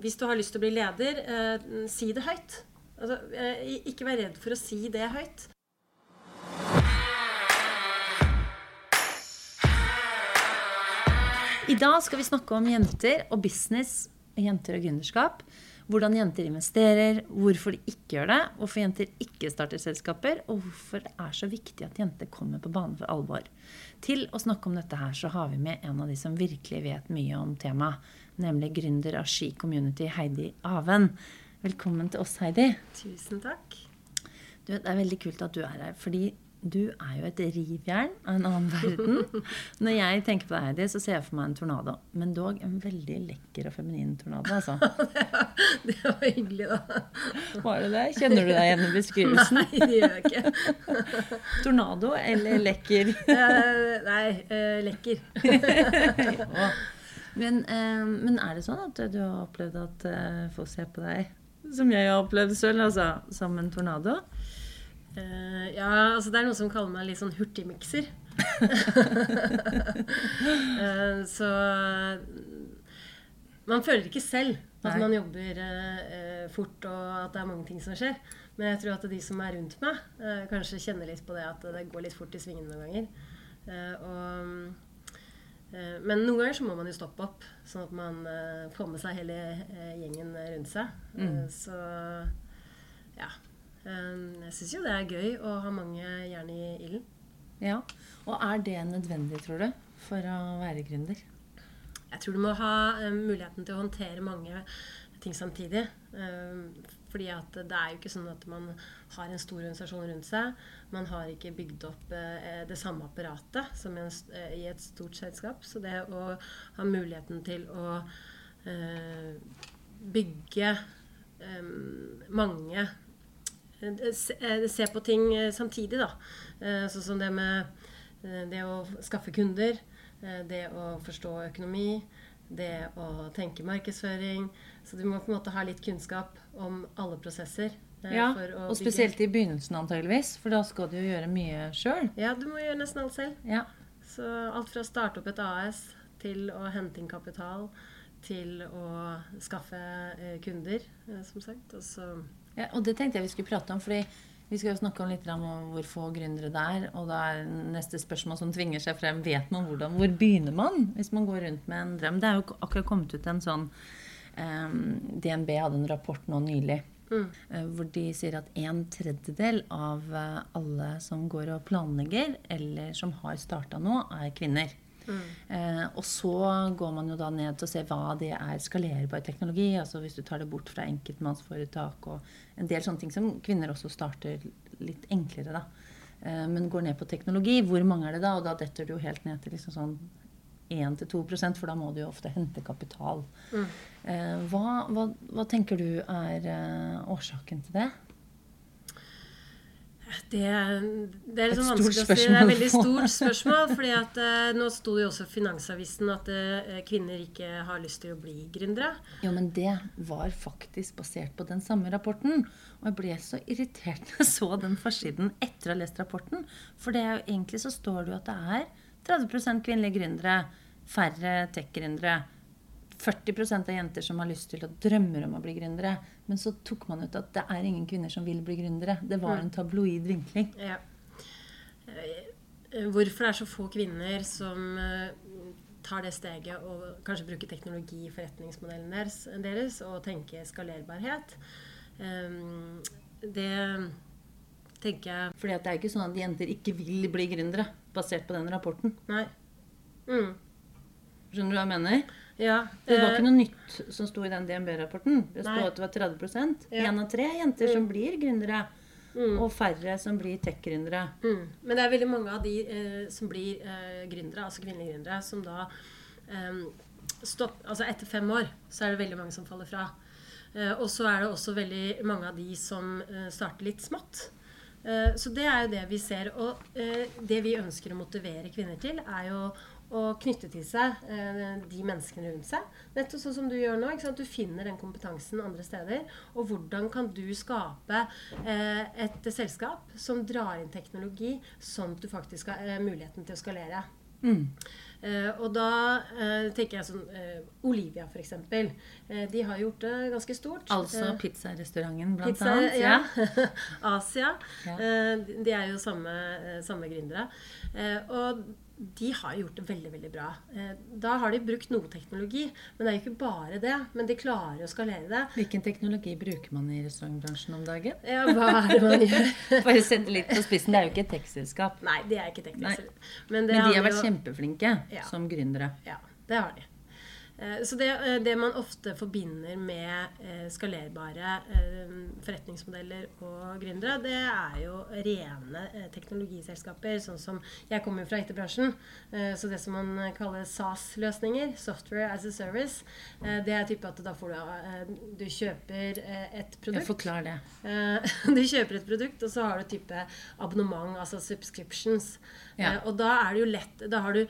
hvis du har lyst til å bli leder, eh, si det høyt. Altså, eh, ikke vær redd for å si det høyt. I dag skal vi snakke om jenter og business, jenter og gründerskap. Hvordan jenter investerer, hvorfor de ikke gjør det, hvorfor jenter ikke starter selskaper, og hvorfor det er så viktig at jenter kommer på banen for alvor. Til å snakke om dette her så har vi med en av de som virkelig vet mye om temaet, nemlig gründer av Ski Community, Heidi Aven. Velkommen til oss, Heidi. Tusen takk. Du, det er veldig kult at du er her, fordi du er jo et rivjern av en annen verden. Når jeg tenker på deg, Heidi, så ser jeg for meg en tornado. Men dog en veldig lekker og feminin tornado, altså. det var hyggelig, da. Var det det? Kjenner du deg igjen i beskrivelsen? Nei, det gjør jeg ikke. Tornado eller lekker? Eh, nei, eh, lekker. Men, eh, men, er det sånn at du har opplevd at eh, folk ser på deg som jeg har opplevd selv, altså som en tornado? Eh, ja, altså det er noen som kaller meg litt sånn hurtigmikser. uh, så man føler ikke selv at Nei. man jobber uh, fort, og at det er mange ting som skjer. Men jeg tror at de som er rundt meg, kanskje kjenner litt på det at det går litt fort i svingene noen ganger. Og, men noen ganger så må man jo stoppe opp, sånn at man får med seg hele gjengen rundt seg. Mm. Så ja. Jeg syns jo det er gøy å ha mange jern i ilden. Ja, Og er det nødvendig, tror du, for å være gründer? Jeg tror du må ha muligheten til å håndtere mange ting samtidig. Fordi det er jo ikke sånn at man har en stor organisasjon rundt seg. Man har ikke bygd opp eh, det samme apparatet som en, uh, i et stort selskap. Så det å ha muligheten til å eh, bygge eh, mange Eh, se på ting eh, samtidig, da. Eh, sånn som det med det å skaffe kunder, det å forstå økonomi, det å tenke markedsføring. Så du må på en måte ha litt kunnskap om alle prosesser. Ja, og spesielt i begynnelsen antageligvis, for da skal du jo gjøre mye sjøl. Ja, du må gjøre nesten alt selv. Ja. Så alt fra å starte opp et AS til å hente inn kapital, til å skaffe kunder, som sagt. Og så ja, og det tenkte jeg vi skulle prate om. fordi vi skal jo snakke om litt om hvor få gründere det er. Og da er neste spørsmål som tvinger seg frem, vet man hvordan, hvor begynner man hvis man går rundt med en drøm? Det er jo akkurat kommet ut en sånn DNB hadde en rapport nå nylig. Mm. Uh, hvor de sier at en tredjedel av uh, alle som går og planlegger, eller som har starta nå, er kvinner. Mm. Eh, og så går man jo da ned til å se hva det er skalerbar teknologi. altså Hvis du tar det bort fra enkeltmannsforetak og en del sånne ting som kvinner også starter litt enklere, da. Eh, men går ned på teknologi. Hvor mange er det da? Og da detter du jo helt ned til liksom sånn 1-2% for da må du jo ofte hente kapital. Mm. Eh, hva, hva, hva, tenker du er uh, årsaken til det? Det, det er litt sånn vanskelig å si. Det er et veldig stort spørsmål. fordi at uh, Nå sto det jo også i Finansavisen at kvinner ikke har lyst til å bli gründere. Jo, men det var faktisk basert på den samme rapporten. Og jeg ble så irritert når jeg så den forsiden etter å ha lest rapporten. For det er jo egentlig så står det jo at det er 30% kvinnelige gründere, færre tech-gründere. 40% av jenter som har lyst til og drømmer om å bli gründere. Men så tok man ut at det er ingen kvinner som vil bli gründere. Det var mm. en tabloid vinkling. Ja. Eh, hvorfor det er så få kvinner som eh, tar det steget og kanskje bruker teknologi i forretningsmodellen deres, deres og tenker skalerbarhet, ehm, det tenker jeg Fordi det er ikke sånn at jenter ikke vil bli gründere, basert på den rapporten. Nei. Mm. Skjønner du hva jeg mener? Ja, det var ikke eh, noe nytt som sto i den DNB-rapporten. Det sto at det var 30 ja. Én av tre jenter mm. som blir gründere. Mm. Og færre som blir tech-gründere. Mm. Men det er veldig mange av de eh, som blir eh, gründere, altså kvinnelige gründere, som da eh, stopp, Altså etter fem år så er det veldig mange som faller fra. Eh, og så er det også veldig mange av de som eh, starter litt smått. så det er jo det vi ser. Og det vi ønsker å motivere kvinner til, er jo og knytte til seg eh, de menneskene rundt seg. Nettopp sånn som du gjør nå. Du finner den kompetansen andre steder. Og hvordan kan du skape eh, et selskap som drar inn teknologi, sånn at du faktisk har eh, muligheten til å skalere. Mm. Eh, og da eh, tenker jeg sånn eh, Olivia, eksempel. Eh, de har gjort det ganske stort. Altså Eh, pizzarestauranten, blant Pizza, annet. ja. Asia. Ja. Eh, de- er jo samme, samme gründere. Eh, Og de har gjort det veldig veldig bra. Eh, Da har de brukt noe teknologi, men det er jo ikke bare det. Men de klarer å skalere det. Hvilken teknologi bruker man i restaurantbransjen om dagen? Ja, hva er det man gjør? Bare sette litt på spissen. Det er jo ikke et tekstselskap. Nei, de er ikke tekstselskap. Men, Men de har vært jo- kjempeflinke Ja. som gründere. Ja, det har de. Eh, Så det, eh, det man ofte forbinder med eh, skalerbare forretningsmodeller og gründere, det er jo rene teknologiselskaper. Sånn som Jeg kommer jo fra IT-bransjen, så det som man kaller SAS-løsninger, Software as a Service, det er type at da får du Du kjøper et et Jeg produkt. forklar det. Du kjøper et produkt, og så har du type abonnement, altså subscriptions. Ja. Eh, Og da er det jo lett Da har du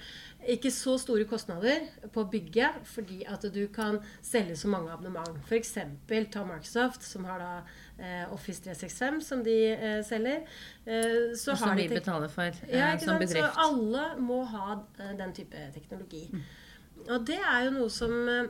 ikke så store kostnader på bygget, fordi at du kan selge så mange abonnement. F.eks. ta Microsoft, som har da eh, Office 365, som de eh, selger. Eh, så som har de vi betaler for eh, ja, som sant? bedrift. Så alle må ha eh, den type teknologi. Og det er jo noe som eh,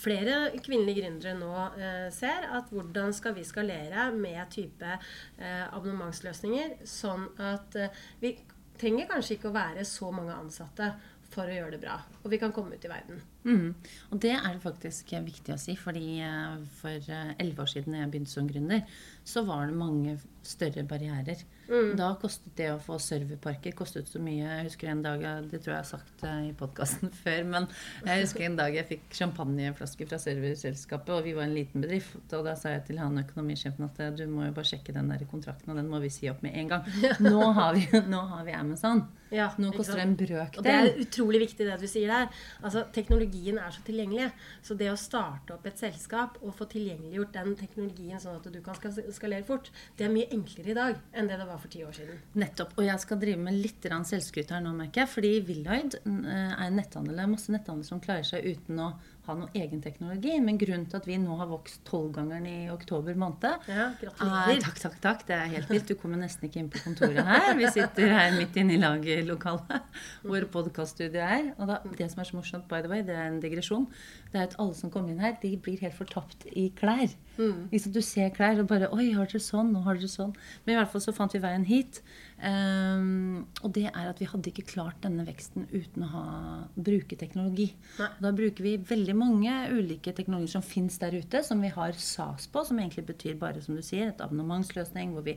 flere kvinnelige gründere nå eh, ser. At hvordan skal vi skalere med type eh, abonnementsløsninger, sånn at eh, vi trenger kanskje ikke å være så mange ansatte for å gjøre det bra. Og vi kan komme ut i verden. Mm. Og det er det faktisk viktig å si, fordi eh, for eh, elleve år siden da jeg begynte som gründer, så var det mange større barrierer. Mm. Da kostet det å få serverparker kostet så mye. Jeg husker en dag, det tror jeg jeg har sagt eh, i podkasten før, men jeg husker en dag jeg fikk champagneflaske fra serverselskapet, og vi var en liten bedrift. Og da sa jeg til han økonomisjefen at eh, du må jo bare sjekke den der kontrakten, og den må vi si opp med en gang. Nå har vi, nå har vi Amazon. Ja, Nå koster det en brøkdel. Og det er utrolig viktig det du sier der. Altså, Teknologien er så tilgjengelig. Så det å starte opp et selskap og få tilgjengeliggjort den teknologien sånn at du kan skalere fort, det er mye enklere i dag enn det det var for ti år siden. Nettopp. Og jeg skal drive med litt selvskryt her nå, merker jeg. Fordi Willoid eh, er en netthandel. Det er masse nettandel som klarer seg uten å ha noen egen teknologi. Men grunnen til at vi nå har vokst tolvgangeren i oktober måned Ja, gratulerer. takk, takk, takk. Det er helt vilt. Du kommer nesten ikke inn på kontoret her. Vi sitter her midt inne i lagerlokalet hvor podkaststudioet er. Og da, det som er så morsomt, by the way, det er en digresjon, det er at alle som kommer inn her, de blir helt fortapt i klær. Mm. Liksom, Du ser klær og bare Oi, har dere sånn? Nå har dere sånn. Men i hvert fall så fant vi veien hit. Ehm, og det er at vi hadde ikke klart denne veksten uten å ha, bruke teknologi. Nei. Da bruker vi veldig mange ulike teknologier som fins der ute, som vi har SAS på, som egentlig betyr bare, som du sier, et abonnementsløsning hvor vi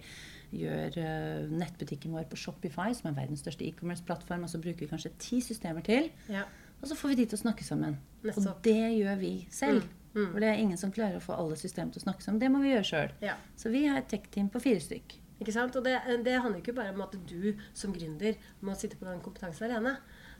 gjør uh, nettbutikken vår på Shopify, som er verdens største e-commerce-plattform, og så bruker vi kanskje ti systemer til. Ja. Og så får vi de til å snakke sammen. Nettopp. Og det gjør vi selv. Mm, mm. For det er ingen som klarer å få alle systemer til å snakke sammen. Det må vi gjøre sjøl. Ja. Så vi har et tech-team på fire stykk. Ikke sant? Og det, det handler ikke bare om at du som gründer må sitte på den kompetansen alene.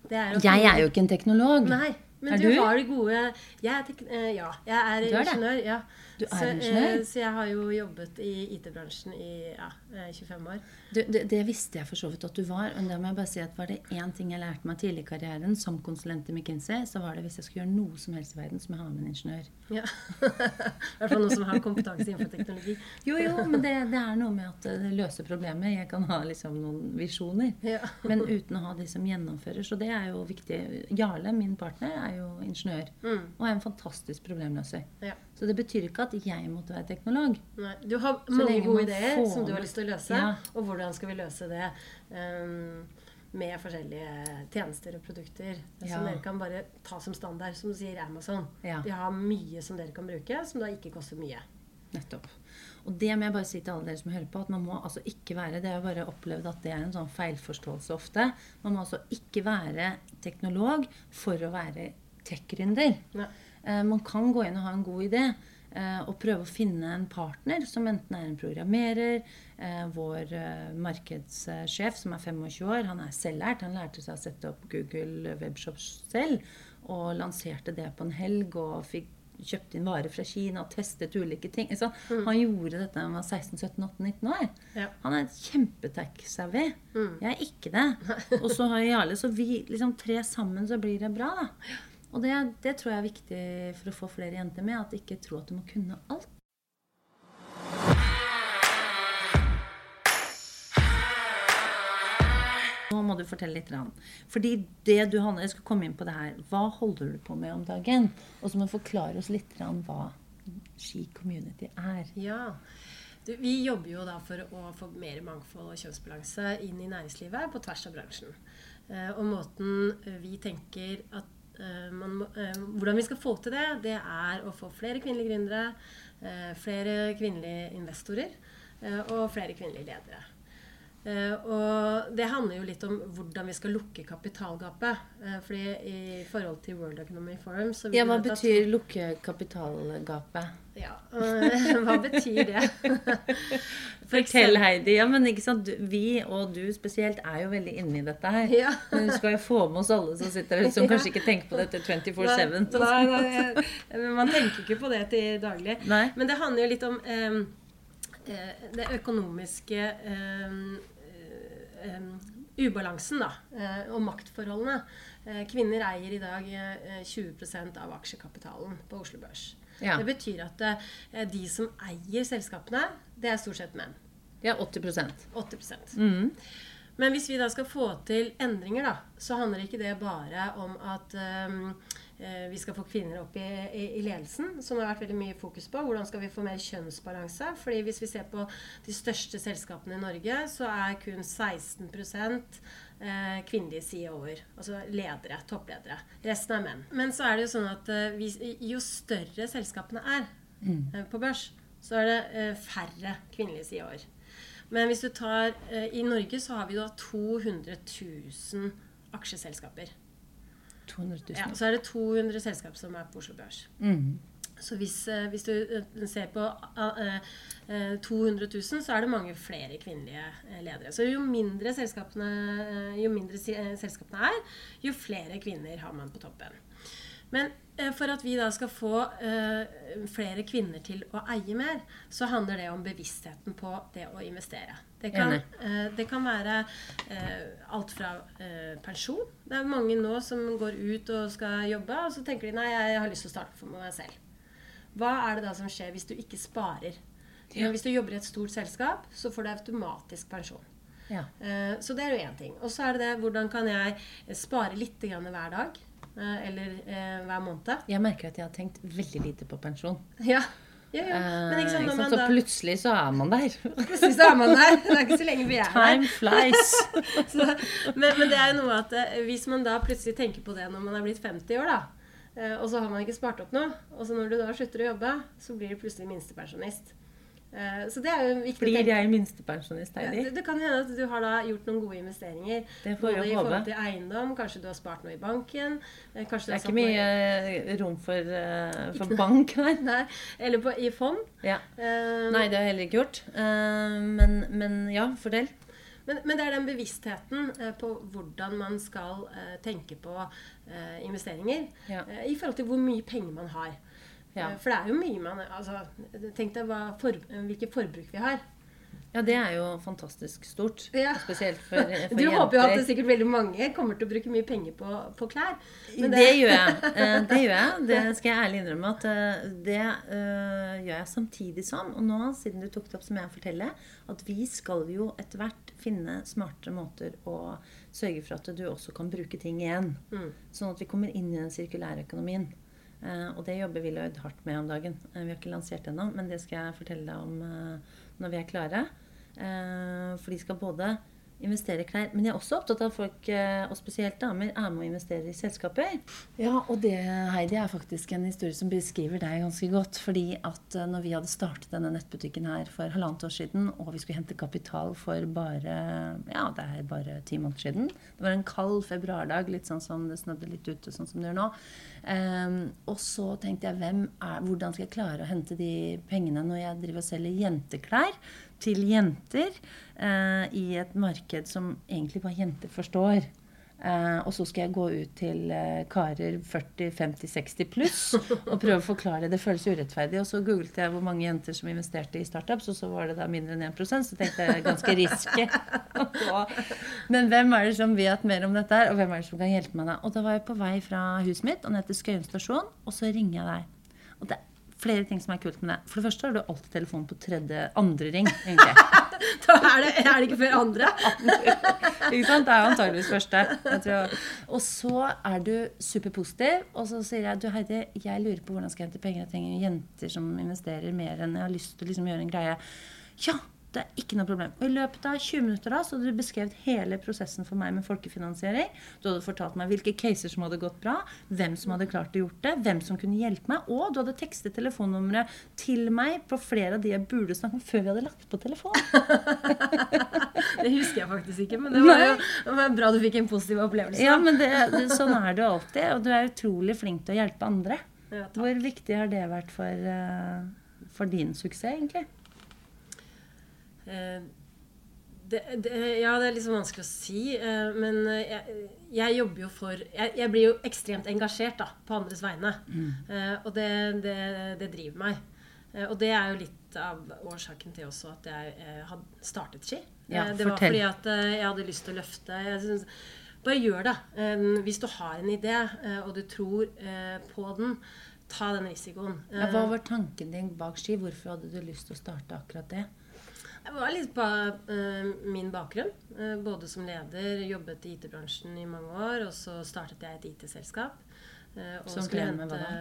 Det er Jeg er jo ikke en teknolog. Nei, men Er du, du? har de gode jeg er eh, Ja, jeg er er ingeniør. Ja. Du er så, ingeniør? Uh, så jeg har jo jobbet i IT-bransjen i ja, eh, 25 år. Du, det, det visste jeg for så vidt at du var. Og det må jeg bare si at var det én ting jeg lærte meg tidlig i karrieren som konsulent i McKinsey, så var det hvis jeg skulle gjøre noe som helst i verden, så må jeg ha med en ingeniør. Ja. I hvert fall noen som har kompetanse innenfor teknologi. Jo, jo, men det, det er noe med at det løser problemer. Jeg kan ha liksom noen visjoner. Ja. Men uten å ha de som gjennomfører. Så det er jo viktig. Jarle, min partner, er jo ingeniør. Mm. Og er en fantastisk problemløser. Ja. Så det betyr ikke at jeg måtte være teknolog. Nei, du har mange gode ideer får som du har lyst til å løse. Ja. Og hvordan skal vi løse det um, med forskjellige tjenester og produkter Ja. som dere kan bare ta som standard. Som du sier Amazon. De har mye som dere kan bruke, som da ikke koster mye. Nettopp. Og det må jeg bare si til alle dere som hører på, at man må altså ikke være Det har jeg bare opplevd at det er en sånn feilforståelse ofte. Man må altså ikke være teknolog for å være tech-gründer. Nei. Eh, Man kan gå inn og ha en god idé eh, og prøve å finne en partner som enten er en programmerer. eh, Vår markedssjef, som er 25 år, han er selvlært. Han lærte seg å sette opp Google Webshop selv og lanserte det på en helg og fikk kjøpt inn varer fra Kina og testet ulike ting. Så Han gjorde dette da han var 16-17-18-19 år. Ja. Han er kjempetech-savvy. Mm. Jeg er ikke det. Og så har Jarle Så vi liksom tre sammen, så blir det bra, da. Og det, det tror jeg er viktig for å få flere jenter med. At de ikke tro at du må kunne alt. Du fortelle litt. Fordi det du Jeg skal komme inn på det her. Hva holder du på med om dagen? Og så må du forklare oss litt hva Ski Community er. Ja. Vi jobber jo da for å få mer mangfold og kjønnsbalanse inn i næringslivet på tvers av bransjen. Eh, og måten vi tenker at eh, man, eh, hvordan vi skal få til det, det er å få flere kvinnelige gründere, eh, flere kvinnelige investorer eh, og flere kvinnelige ledere. Eh, og det handler jo litt om hvordan vi skal lukke kapitalgapet. Eh, fordi i forhold til World Economy Forum så Ja, Hva betyr lukke kapitalgapet? Ja, hva betyr det? Fortell, Heidi. Ja, men ikke sant, Vi, og du spesielt, er jo veldig inne i dette her. Ja. Men du skal jo få med oss alle som sitter her, som kanskje ikke tenker på dette 24-7. Nei, nei, nei, man tenker ikke på det til daglig. Nei. Men det handler jo litt om eh, det økonomiske eh, ubalansen, da. eh, og maktforholdene. Eh, kvinner eier i dag eh, 20% av aksjekapitalen på Oslo Børs. Ja. Det betyr at eh, de som eier selskapene, det er stort sett menn. Ja, 80% 80 mm. Men hvis vi da skal få til endringer, da, så handler ikke det bare om at eh, vi skal få kvinner opp i, i, i ledelsen, som har vært veldig mye fokus på. Hvordan skal vi få mer kjønnsbalanse? Fordi hvis vi ser på de største selskapene i Norge, så er kun 16 eh, kvinnelige CEO-er. Altså ledere, toppledere. Resten er menn. Men så er det jo sånn at eh, vi, jo større selskapene er mm. på børs, så er det eh, færre kvinnelige CEO-er. Men hvis du tar eh, I Norge så har vi da 200 000 aksjeselskaper. 200 000. Ja, så er det 200 selskap som er på Oslo Børs. Mm. Så hvis, eh, hvis du eh, ser på eh, eh, 200 000, så er det mange flere kvinnelige ledere. Så jo mindre selskapene, jo mindre selskapene er, jo flere kvinner har man på toppen. Men eh, for at vi da skal få eh, flere kvinner til å eie mer, så handler det om bevisstheten på det å investere. Det kan, eh, det kan være alt fra pensjon. Det er mange nå som går ut og skal jobbe, og så tenker de nei, jeg har lyst til å starte for meg selv. Hva er det da som skjer hvis du ikke sparer? Ja. Hvis du jobber i et stort selskap, så får du automatisk pensjon. Ja. Så det er jo én ting. Og så er det det hvordan kan jeg spare litt hver dag? Eh, Eller eh, hver måned? Jeg merker at jeg har tenkt veldig lite på pensjon. Ja. ja, ja. Sant, Eh, når sant? man Så da plutselig så er man der. Plutselig så er man der. Det er ikke så lenge vi er der. Time flies. Så, men, men det er jo noe at eh, hvis man da plutselig tenker på det når man er blitt 50 år, da, og så har man ikke spart opp noe, og så når du da slutter å jobbe, så blir du plutselig minstepensjonist. Eh, Så det er jo viktig Blir jeg minstepensjonist, Heidi? det, det kan hende at du har da gjort noen gode investeringer. Det får jeg i forhold til eiendom, kanskje du har spart noe i banken. eh, Det er ikke mye noe eh, rom for, for bank her. nei, eller på, i fond. Ja. Um, Nei, det har jeg heller ikke gjort. Uh, Men, men ja, fordel. Men, men det er den bevisstheten på hvordan man skal tenke på investeringer Ja. i forhold til hvor mye penger man har. Ja. Eh, for det er jo mye man altså, Tenk deg for, hvilket forbruk vi har. Ja, det er jo fantastisk stort. Ja. Spesielt for, for Du håper jo at det sikkert veldig mange kommer til å bruke mye penger på, på klær. Men Det, gjør jeg. Eh, Det gjør jeg. Det skal jeg ærlig innrømme at eh, det uh, gjør jeg samtidig som. Og nå, siden du tok det opp, så må jeg fortelle at vi skal jo etter hvert finne smartere måter å sørge for at du også kan bruke ting igjen. Mm. Sånn at vi kommer inn i den sirkulære økonomien. Eh, og det jobber vi Lloyd hardt med om dagen. Eh, vi har ikke lansert ennå, men det skal jeg fortelle deg om eh, når vi er klare. For de skal både investere i klær, men jeg er også opptatt av at folk, eh, og spesielt damer, er med å investere i selskaper. Ja, og det, Heidi, er faktisk en historie som beskriver deg ganske godt. Fordi at eh, når vi hadde startet denne nettbutikken her for halvannet år siden, og vi skulle hente kapital for bare ja, det er bare ti måneder siden Det var en kald februardag, litt sånn som det snødde litt ute, sånn som det gjør nå. Um, og så tenkte jeg, er, hvordan skal jeg klare å hente de pengene når jeg driver og selger jenteklær til jenter eh, i et marked som egentlig bare jenter forstår? Eh, og så skal jeg gå ut til eh, karer 40-50-60 pluss og prøve å forklare. Det føles urettferdig. Og så googlet jeg hvor mange jenter som investerte i startups, og så var det da mindre enn 1% Så tenkte jeg ganske risky. Men hvem er det som vet mer om dette her, og hvem er det som kan hjelpe meg da? Og da var jeg på vei fra huset mitt og ned til Skøyen stasjon, og så ringer jeg deg. Og det flere ting som er kult med det. For det første har du alltid telefonen på tredje, andre ring, egentlig. da er det, er det ikke før andre. ikke sant? Det er jo antageligvis første. Jeg tror. Og så er du superpositiv, og så sier jeg du Heidi, jeg lurer på hvordan skal jeg hente penger. Jeg trenger jenter som investerer mer enn jeg har lyst til å liksom gjøre en greie. Ja, det er ikke noe problem. Og I løpet av 20 minutter da, så hadde du beskrevet hele prosessen for meg med folkefinansiering. Du hadde fortalt meg hvilke caser som hadde gått bra, hvem som hadde klart å gjort det, hvem som kunne hjelpe meg, og du hadde tekstet telefonnummeret til meg på flere av de jeg burde snakke med før vi hadde lagt på telefon. det husker jeg faktisk ikke, men det var jo det var bra du fikk en positiv opplevelse. Ja, men det, det, sånn er det alltid. Og du er utrolig flink til å hjelpe andre. Ja. Hvor viktig har det vært for, eh, for din suksess, egentlig? Eh, det, det, ja, det er sånn vanskelig å si. eh, Men eh, jeg, jeg jobber jo for jeg, jeg blir jo ekstremt engasjert da, på andres vegne. Eh, Og det, det, det driver meg. Eh, Og det er jo litt av årsaken til også at jeg hadde startet Ski. Ja, det var fortell. fordi at jeg hadde lyst til å løfte. Jeg synes, bare gjør det. Hvis du har en idé, og du tror på den, ta den risikoen. Ja, hva var tanken din bak ski? Hvorfor hadde du lyst til å starte akkurat det? Det var litt på uh, min bakgrunn. Uh, både som leder, jobbet i IT-bransjen i mange år, og så startet jeg et IT-selskap. Uh, Som drev med hva da?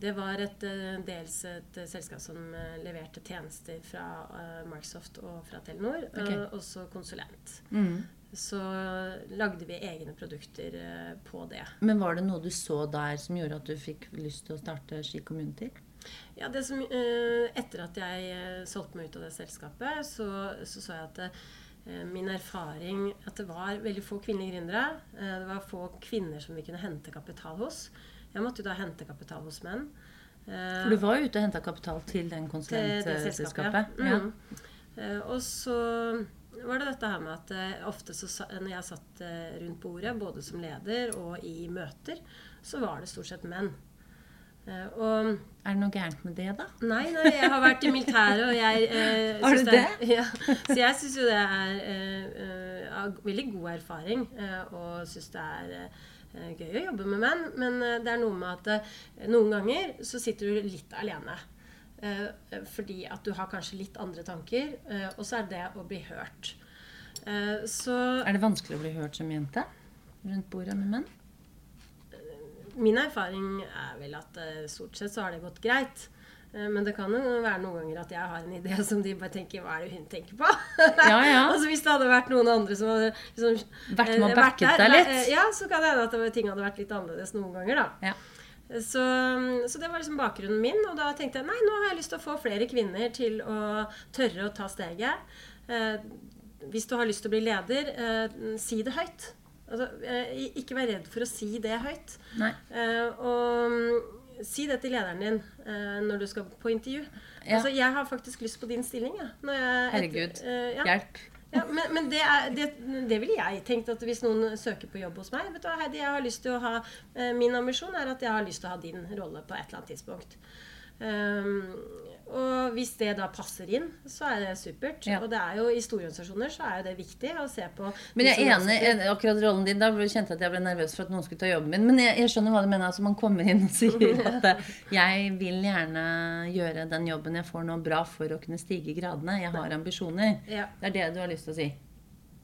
Det var et, dels et selskap som leverte tjenester fra Microsoft og fra Telenor, okay. og så konsulent. Så lagde vi egne produkter på det. Men var det noe du så der som gjorde at du fikk lyst til å starte Ski Community? Ja, det som, eh, etter at jeg eh, solgte meg ut av det selskapet, så så, så jeg at det, min erfaring at det var veldig få kvinnelige gründere. Eh, det var få kvinner som vi kunne hente kapital hos. Jeg måtte jo da hente kapital hos menn. Eh, For du var jo ute og henta kapital til den konsulentselskapet. Ja. Mm. ja. og så var det dette her med at eh, ofte så, når jeg satt eh, rundt bordet, både som leder og i møter, så var det stort sett menn. Eh, og Er det noe gærent med det, da? Nei, nei, jeg har vært i militæret, og jeg eh, Har du det? Ja, så jeg syns jo det er eh, eh, veldig god erfaring, eh, og syns det er eh, gøy å jobbe med menn. Men eh, det er noe med at noen ganger så sitter du litt alene. Eh, fordi at du har kanskje litt andre tanker, eh, og så er det å bli hørt. Eh, så Er det vanskelig å bli hørt som jente rundt bordet med menn? Min erfaring er vel at eh, stort sett så har det gått greit. Eh, Men det kan jo være noen ganger at jeg har en idé som de bare tenker Hva er det hun tenker på? Ja, ja. altså Hvis det hadde vært noen andre som hadde liksom, Vært med og eh, backet deg litt. eh, Ja, så kan det hende at ting hadde vært litt annerledes noen ganger, da. Ja. Så, så det var liksom bakgrunnen min. Og da tenkte jeg nei, nå har jeg lyst til å få flere kvinner til å tørre å ta steget. Eh, hvis du har lyst til å bli leder, eh, si det høyt. Altså, eh, ikke vær redd for å si det høyt. Nei. Eh, og mm, si det til lederen din eh, når du skal på intervju. Ja. Altså, jeg har faktisk lyst på din stilling. Ja, når jeg, Herregud. eh, ja. Hjelp. Ja, men, men det, er, det, det ville jeg tenkt at hvis noen søker på jobb hos meg vet du Heidi, jeg har lyst til å ha, eh, Min ambisjon er at jeg har lyst til å ha din rolle på et eller annet tidspunkt. Um, og hvis det da passer inn, så er det supert. Ja. Og det er jo i store organisasjoner så er jo det viktig å se på Men jeg er enig i akkurat rollen din. Da kjente jeg at jeg ble nervøs for at noen skulle ta jobben min. Men jeg, jeg skjønner hva du mener. Altså, man kommer inn og sier at eh, jeg vil gjerne gjøre den jobben jeg får nå, bra for å kunne stige i gradene. Jeg har ambisjoner. Ja. Det er det du har lyst til å si.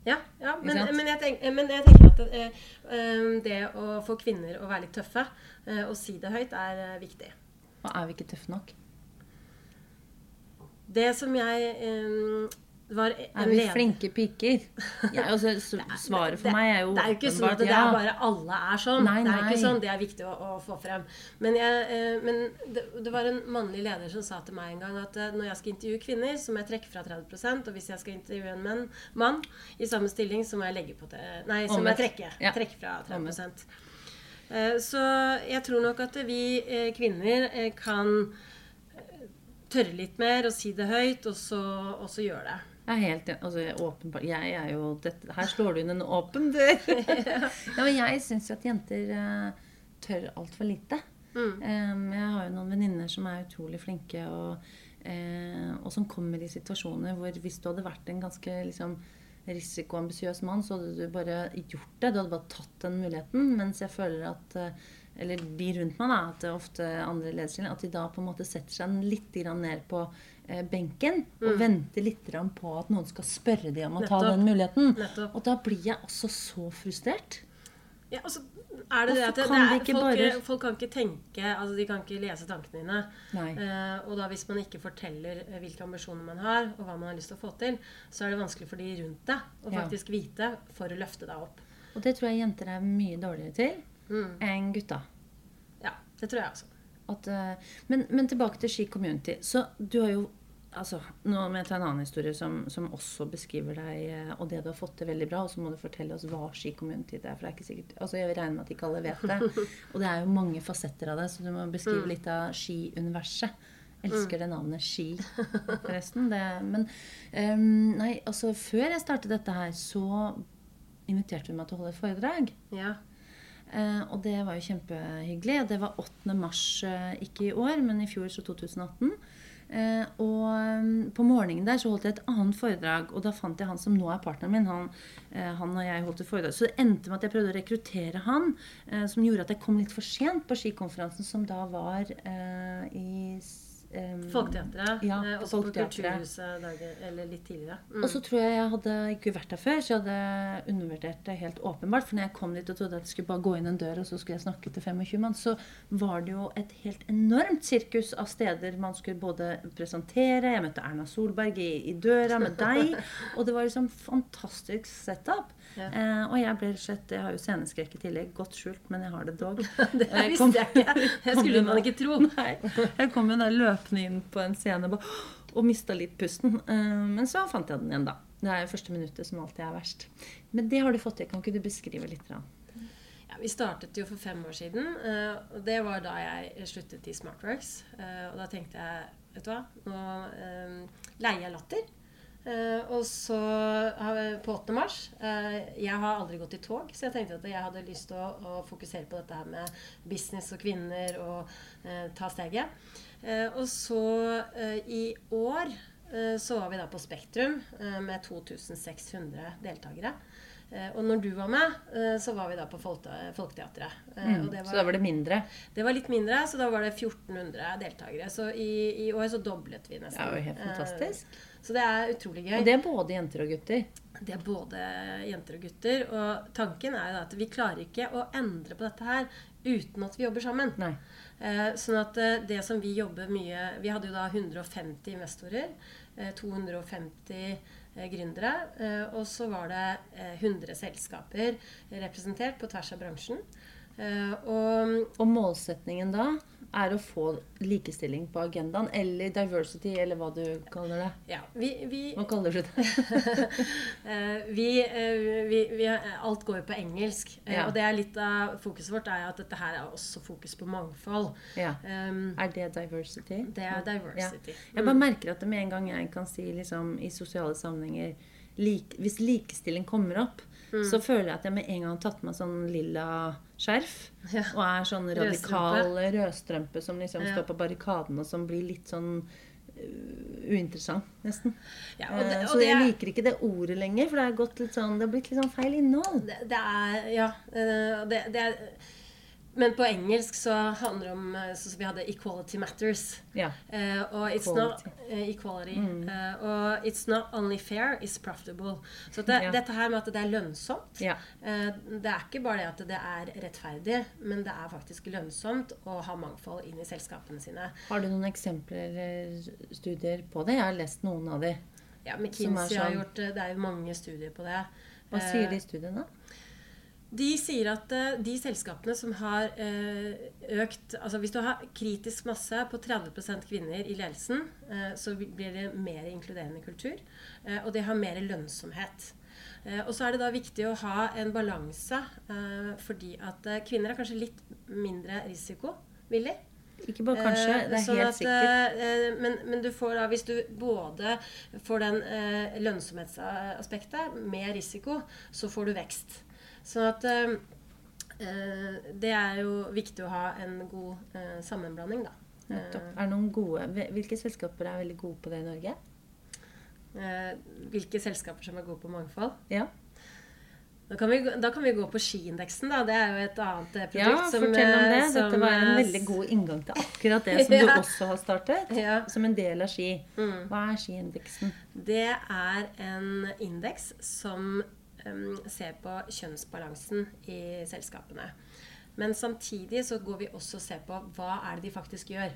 Ja, ja men, men, jeg tenker, men jeg tenker at eh, eh, det å få kvinner å være litt tøffe og si det høyt, er viktig. Og er vi ikke tøffe nok? Det som jeg um, var Er vi flinke piker? Jeg, altså, svaret for det, meg er jo Det er jo ikke sånn at det er bare alle er sånn. Nei, Det er ikke nei. sånn, det er viktig å, å få frem. Men, jeg, eh, men det, det var en mannlig leder som sa til meg en gang at eh, når jeg skal intervjue kvinner, så må jeg trekke fra 30% og hvis jeg skal intervjue en menn, mann i samme stilling, så må jeg det Nei, så må jeg trekke, Ja. trekke fra 30 Eh, Så jeg tror nok at vi kvinner kan tørre litt mer og si det høyt, og så, og så gjøre det. Jeg er helt altså, er jeg er jo dette, Her slår du inn en åpen dør. ja, men jeg syns at jenter uh, tør altfor lite. Mm. Um, jeg har jo noen venninner som er utrolig flinke, og, uh, og som kommer i situasjoner hvor hvis du hadde vært en ganske liksom, risikoambisiøs mann, så hadde du bare gjort det. Du hadde bare tatt den muligheten. Mens jeg føler at eh, eller de rundt meg, da, at det er ofte andre lederstillinger, at de da på en måte setter seg litt ned på eh, benken og venter litt på at noen skal spørre dem om å ta Mm. Den muligheten. Nettopp. Og da blir jeg også så frustrert. Ja, altså, er det det at det, kan det er, folk, bare- folk kan ikke tenke altså De kan ikke lese tankene dine. Eh, og da hvis man ikke forteller eh, hvilke ambisjoner man har, og hva man har lyst til å få til, så er det vanskelig for de rundt deg å Ja. faktisk vite for å løfte deg opp. Og det tror jeg jenter er mye dårligere til Mm. enn gutta. Ja, det tror jeg også. At, eh, men, men tilbake til Ski Community. Så du har jo altså, Nå må jeg ta en annen historie som, som også beskriver deg eh, og det du har fått til veldig bra. Og så må du fortelle oss hva Ski Community er. For det er ikke sikkert, altså Jeg regner med at ikke alle vet det. Og det er jo mange fasetter av det, så du må beskrive litt av skiuniverset. Elsker det navnet Ski, forresten. Det, men um, nei, altså før jeg startet dette her, så inviterte hun meg til å holde et foredrag. Ja. Eh, og det var jo kjempehyggelig. Og det var 8. mars, eh, ikke i år, men i fjor, så 2018. Eh, og eh, på morgenen der så holdt jeg et annet foredrag, og da fant jeg han som nå er partneren min. Han, han og jeg holdt et foredrag. Så det endte med at jeg prøvde å rekruttere han, som gjorde at jeg kom litt for sent på skikonferansen, som da var i eh, Folketeatret. Ja, eh, på på Kulturhuset dager, eller litt tidligere. Mm. Og så tror jeg jeg hadde ikke vært der før, så jeg hadde undervurdert det helt åpenbart. For når jeg kom dit og trodde at jeg skulle bare gå inn en dør, og så skulle jeg snakke til 25 mann, så var det jo et helt enormt sirkus av steder man skulle både presentere Jeg møtte Erna Solberg i, i døra med deg, og det var liksom fantastisk setup. Ja. Eh, og jeg ble slett Jeg har jo sceneskrekk i tillegg. Godt skjult, men jeg har det dog. Det Jeg visste kom- jeg ikke. Det skulle man ikke tro. Nei. Jeg kom jo da løpende inn på en scene og, og mista litt pusten. Eh, Men så fant jeg den igjen, da. Det er jo første minuttet som alltid er verst. Men det har du fått til. Kan ikke du beskrive litt? Da? Ja, vi startet jo for fem år siden, eh, og det var da jeg sluttet i Smartworks. Eh, Og da tenkte jeg, vet du hva, nå eh, leier jeg latter. Eh, og så på 8. mars eh, Jeg har aldri gått i tog, så jeg tenkte at jeg hadde lyst til å, å fokusere på dette her med business og kvinner og eh, ta steget. Og så i år så var vi da på Spektrum med 2600 deltakere. Eh, og når du var med, eh, så var vi da på Folketeatret. Mm, og Så da var det mindre. det var litt mindre, så da var det 1400 deltakere. Så i, i år så doblet vi Det nesten. er jo helt fantastisk. Eh, Så det er utrolig gøy. Og det er både jenter og gutter. Det er både jenter og gutter. Og tanken er jo at vi klarer ikke å endre på dette her uten at vi jobber sammen. Nei. Eh, sånn at eh, det som vi jobber mye Vi hadde jo da 150 investorer. Eh, 250 eh, gründere. Eh, og så var det eh, 100 selskaper representert på tvers av bransjen. Eh, og Og målsetningen da er å få likestilling på agendaen, eller diversity, eller hva du kaller det. ja, vi, vi Hva kaller du det? Eh, vi, eh, vi, vi, alt går jo på engelsk. Ja. Og det er litt av fokuset vårt er at dette her er også fokus på mangfold. Ja. Um, Er det diversity? det er diversity. Ja. Jeg bare merker at det med en gang jeg kan si liksom, i sosiale sammenhenger like, Hvis likestilling kommer opp, Mm. så føler jeg at jeg med en gang har tatt meg sånn lilla skjerf. Ja. Og er sånn radikal rødstrømpe som liksom Ja. står på barrikaden, og som blir litt sånn uh, uinteressant, nesten. Ja, og det, Eh, og så det, jeg er- liker ikke det ordet lenger, for det, har, gått litt sånn, det har blitt litt sånn feil innhold. det, det er Ja. eh, det, det er men på engelsk så handler det om sånn som Vi hadde 'Equality Matters'. Ja. Eh, og it's not uh, equality. Eh, og 'it's not only fair, it's profitable'. Så det, yeah. dette her med at det er lønnsomt yeah. eh, Det er ikke bare det at det er rettferdig, men det er faktisk lønnsomt å ha mangfold inn i selskapene sine. Har du noen eksempler studier på det? Jeg har lest noen av de. Ja, McKinsey sånn. Har gjort eh, Det er jo mange studier på det. Hva Eh, sier de studiene? De sier at eh, de selskapene som har eh, økt altså Hvis du har kritisk masse på 30% kvinner i ledelsen, eh, så blir det mer inkluderende kultur. Og det har mer lønnsomhet. Og så er det da viktig å ha en balanse, fordi at kvinner er kanskje litt mindre risikovillig. Ikke bare kanskje, det er sånn helt at, sikkert. men, men du får da, hvis du både får den lønnsomhetsaspektet med risiko, så får du vekst. Sånn at eh, eh, det er jo viktig å ha en god eh, sammenblanding, da. Nettopp. Er det noen gode, hvilke selskaper er veldig gode på det i Norge? Eh, hvilke selskaper som er gode på mangfold. Ja. Da kan, vi, da kan vi gå på skiindeksen, da. Det er jo et annet eh, produkt Ja, som fortell om det. eh, som, Dette var en eh, veldig god inngang til akkurat det som du også har startet. Ja. Som en del av ski. Mm. Hva er skiindeksen? Det er en indeks som ser på kjønnsbalansen i selskapene. Men samtidig så går vi også og ser på hva er det de faktisk gjør.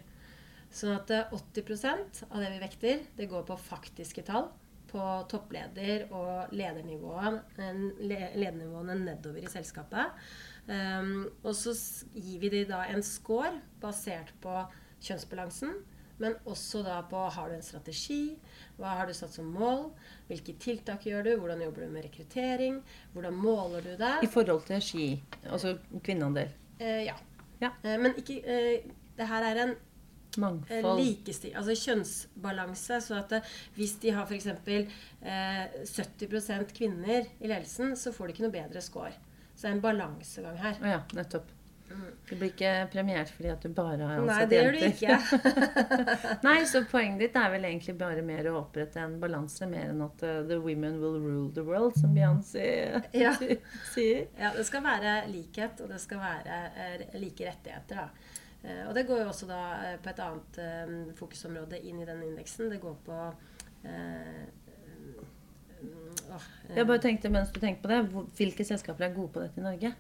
Sånn at eh, 80% av det vi vekter, det går på faktiske tall. På toppleder- og ledernivåene nedover i selskapet. Um, og så gir vi dem da en score basert på kjønnsbalansen. Men også da på har du en strategi, hva har du satt som mål, hvilke tiltak gjør du, hvordan jobber du med rekruttering, hvordan måler du det. I forhold til ski, altså kvinneandel. Eh, ja. Ja. Eh, men ikke eh, Det her er en eh, Mangfold. likestil, altså kjønnsbalanse. Så at det, hvis de har f.eks. Eh, 70% kvinner i ledelsen, så får de ikke noe bedre score. Så det er en balansegang her. Ja, nettopp. Du blir ikke premiert fordi at du bare har ansatt jenter. Nei, det gjør du ikke. Nei, så poenget ditt er vel egentlig bare mer å opprette en balanse, mer enn at uh, the women will rule the world, som Beyoncé Ja. sier. Ja, det skal være likhet, og det skal være uh, like rettigheter. Da. Uh, og det går jo også da eh, på et annet fokusområde inn i den indeksen. Det går på mm, eh, Jeg bare tenkte mens du tenkte på det, hvilke selskaper er gode på dette i Norge?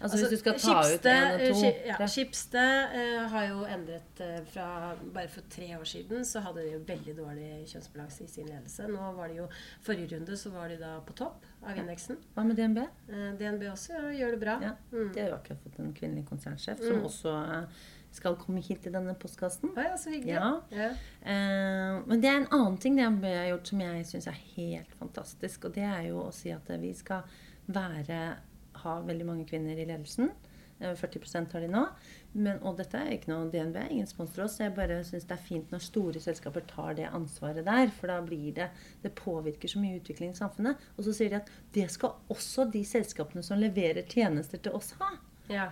Altså, Altså, hvis du skal ta ut Schibsted, én og to ja, tre. Schibsted eh, har jo endret uh, fra Bare for tre år siden så hadde de jo veldig dårlig kjønnsbalanse i sin ledelse. Nå var de jo Forrige runde så var de da på topp av indeksen. Hva med DNB? Uh, DNB også ja, gjør det bra. Ja, Mm. De har jo akkurat fått en kvinnelig konsernsjef, som Mm. også eh, skal komme hit i denne postkassen. Ah, ja, så hyggelig. Ja. Ja. Eh, men det er en annen ting DNB har gjort som jeg syns er helt fantastisk. Og det er jo å si at eh, vi skal være, ha veldig mange kvinner i ledelsen. Eh, 40% har de nå. Men, og dette er ikke noe DNB, ingen sponser oss. Jeg bare syns det er fint når store selskaper tar det ansvaret der. For da blir det Det påvirker så mye utvikling i samfunnet. Og så sier de at det skal også de selskapene som leverer tjenester til oss, ha. ja.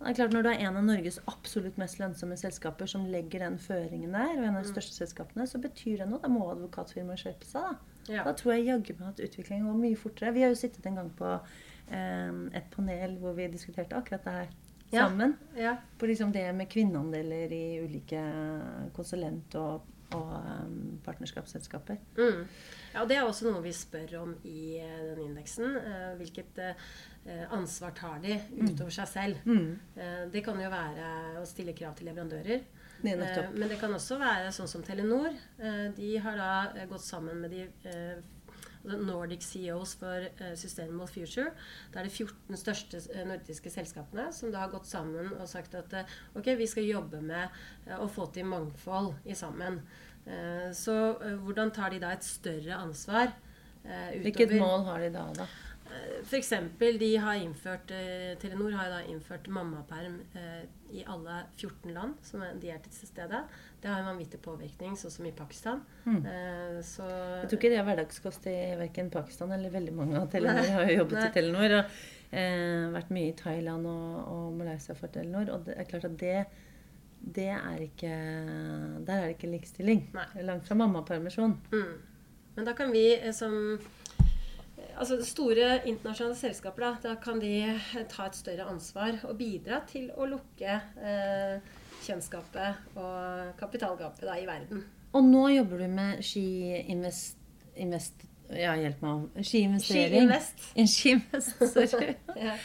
Det er klart Når du er en av Norges absolutt mest lønnsomme selskaper som legger den føringen der, og en av de største selskapene, så betyr det noe. Da må advokatfirmaet skjerpe seg. Da Ja. Da tror jeg jaggu meg at utviklingen går mye fortere. Vi har jo sittet en gang på et panel hvor vi diskuterte akkurat det her sammen. ja. På liksom det med kvinneandeler i ulike konsulent- og, og um, partnerskapsselskaper. Mm. Ja, og Det er også noe vi spør om i uh, den indeksen. Uh, hvilket uh, ansvar tar de utover seg selv? Mm. Eh, det kan jo være å stille krav til leverandører. Det er Eh, men det kan også være sånn som Telenor. Eh, de har da eh, gått sammen med de eh, Nordic CEOs for eh, Sustainable Future. Da er det 14 største eh, nordiske selskapene som da har gått sammen og sagt at eh, ok, vi skal jobbe med å få til mangfold i sammen. Så hvordan tar de da et større ansvar utover Hvilket mål har de da? da? F.eks. de har innført Telenor har da innført mammaperm i alle 14 land som de er til stede. Det har en vanvittig påvirkning, sånn som i Pakistan. Mm. Eh, så Jeg tror ikke det er hverdagskost i verken Pakistan eller veldig mange av Telenor. Jeg har jo jobbet Nei. i Telenor og eh, vært mye i Thailand og, og Malaysia for Telenor. Og det er klart at det, det er ikke Der er det ikke likestilling. Nei. Langt fra mammapermisjon. mm. Men da kan vi eh, som Altså store internasjonale selskaper, da, da kan de eh, ta et større ansvar og bidra til å lukke eh, kjønnsgapet og kapitalgapet da, i verden. Og nå jobber du med skiinvest... Invest, ja, hjelp meg. Skiinvestering. Ski-invest. Sorry. Ja.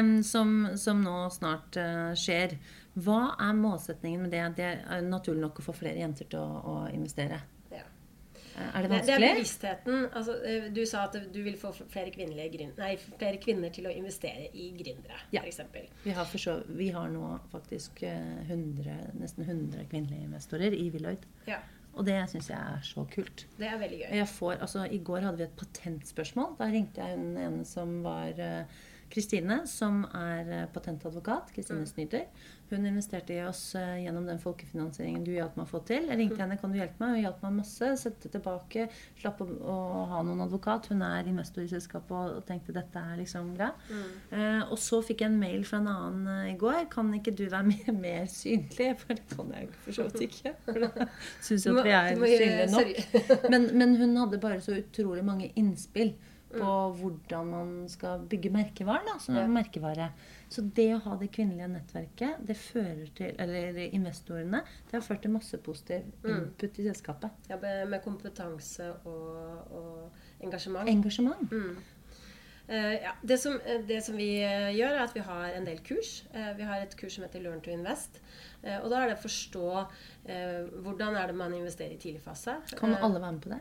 um, som, som nå snart uh, skjer. Hva er målsetningen med det? Det er naturlig nok å få flere jenter til å, å investere. Eh, Er det Det, det er bevisstheten. Altså, eh, du sa at du vil få flere, nei, flere kvinner til å investere i gründere, Ja. eksempel. Vi har, så, vi har nå faktisk eh, 100, nesten 100 kvinnelige investorer i Willoid. Ja, Og det syns jeg er så kult. det er veldig gøy. Får, altså, I går hadde vi et patentspørsmål. Da ringte jeg hun ene som var eh, Kristine, som er eh, patentadvokat. Kristine Mm. Snyder. Hun investerte i oss eh, gjennom den folkefinansieringen du hjalp meg å få til. Jeg Mm. ringte henne kan du hjelpe meg, hun hjalp meg masse. Sette tilbake, slapp å, å ha noen advokat. Hun er investor i selskapet og, tenkte dette er liksom bra. Mm. Eh, og så fikk jeg en mail fra en annen eh, i går. Kan ikke du være mer, mer synlig? For det kan jeg jo for så vidt ikke. For da syns jeg at vi er synlige nok. Men, men hun hadde bare så utrolig mange innspill på hvordan man skal bygge merkevare. Da, så, Ja. merkevare. så det å ha det kvinnelige nettverket, det fører til Eller investorene, det har ført til masse positiv input i selskapet. Ja, med kompetanse og, og engasjement. Engasjement. Mm. Uh, ja, det, som, eh, det som vi eh, gjør, er at vi har en del kurs. Uh, vi har et kurs som heter Learn to Invest. Uh, og da er det å forstå hvordan er det man investerer i tidlig fase. Kan alle være med på det?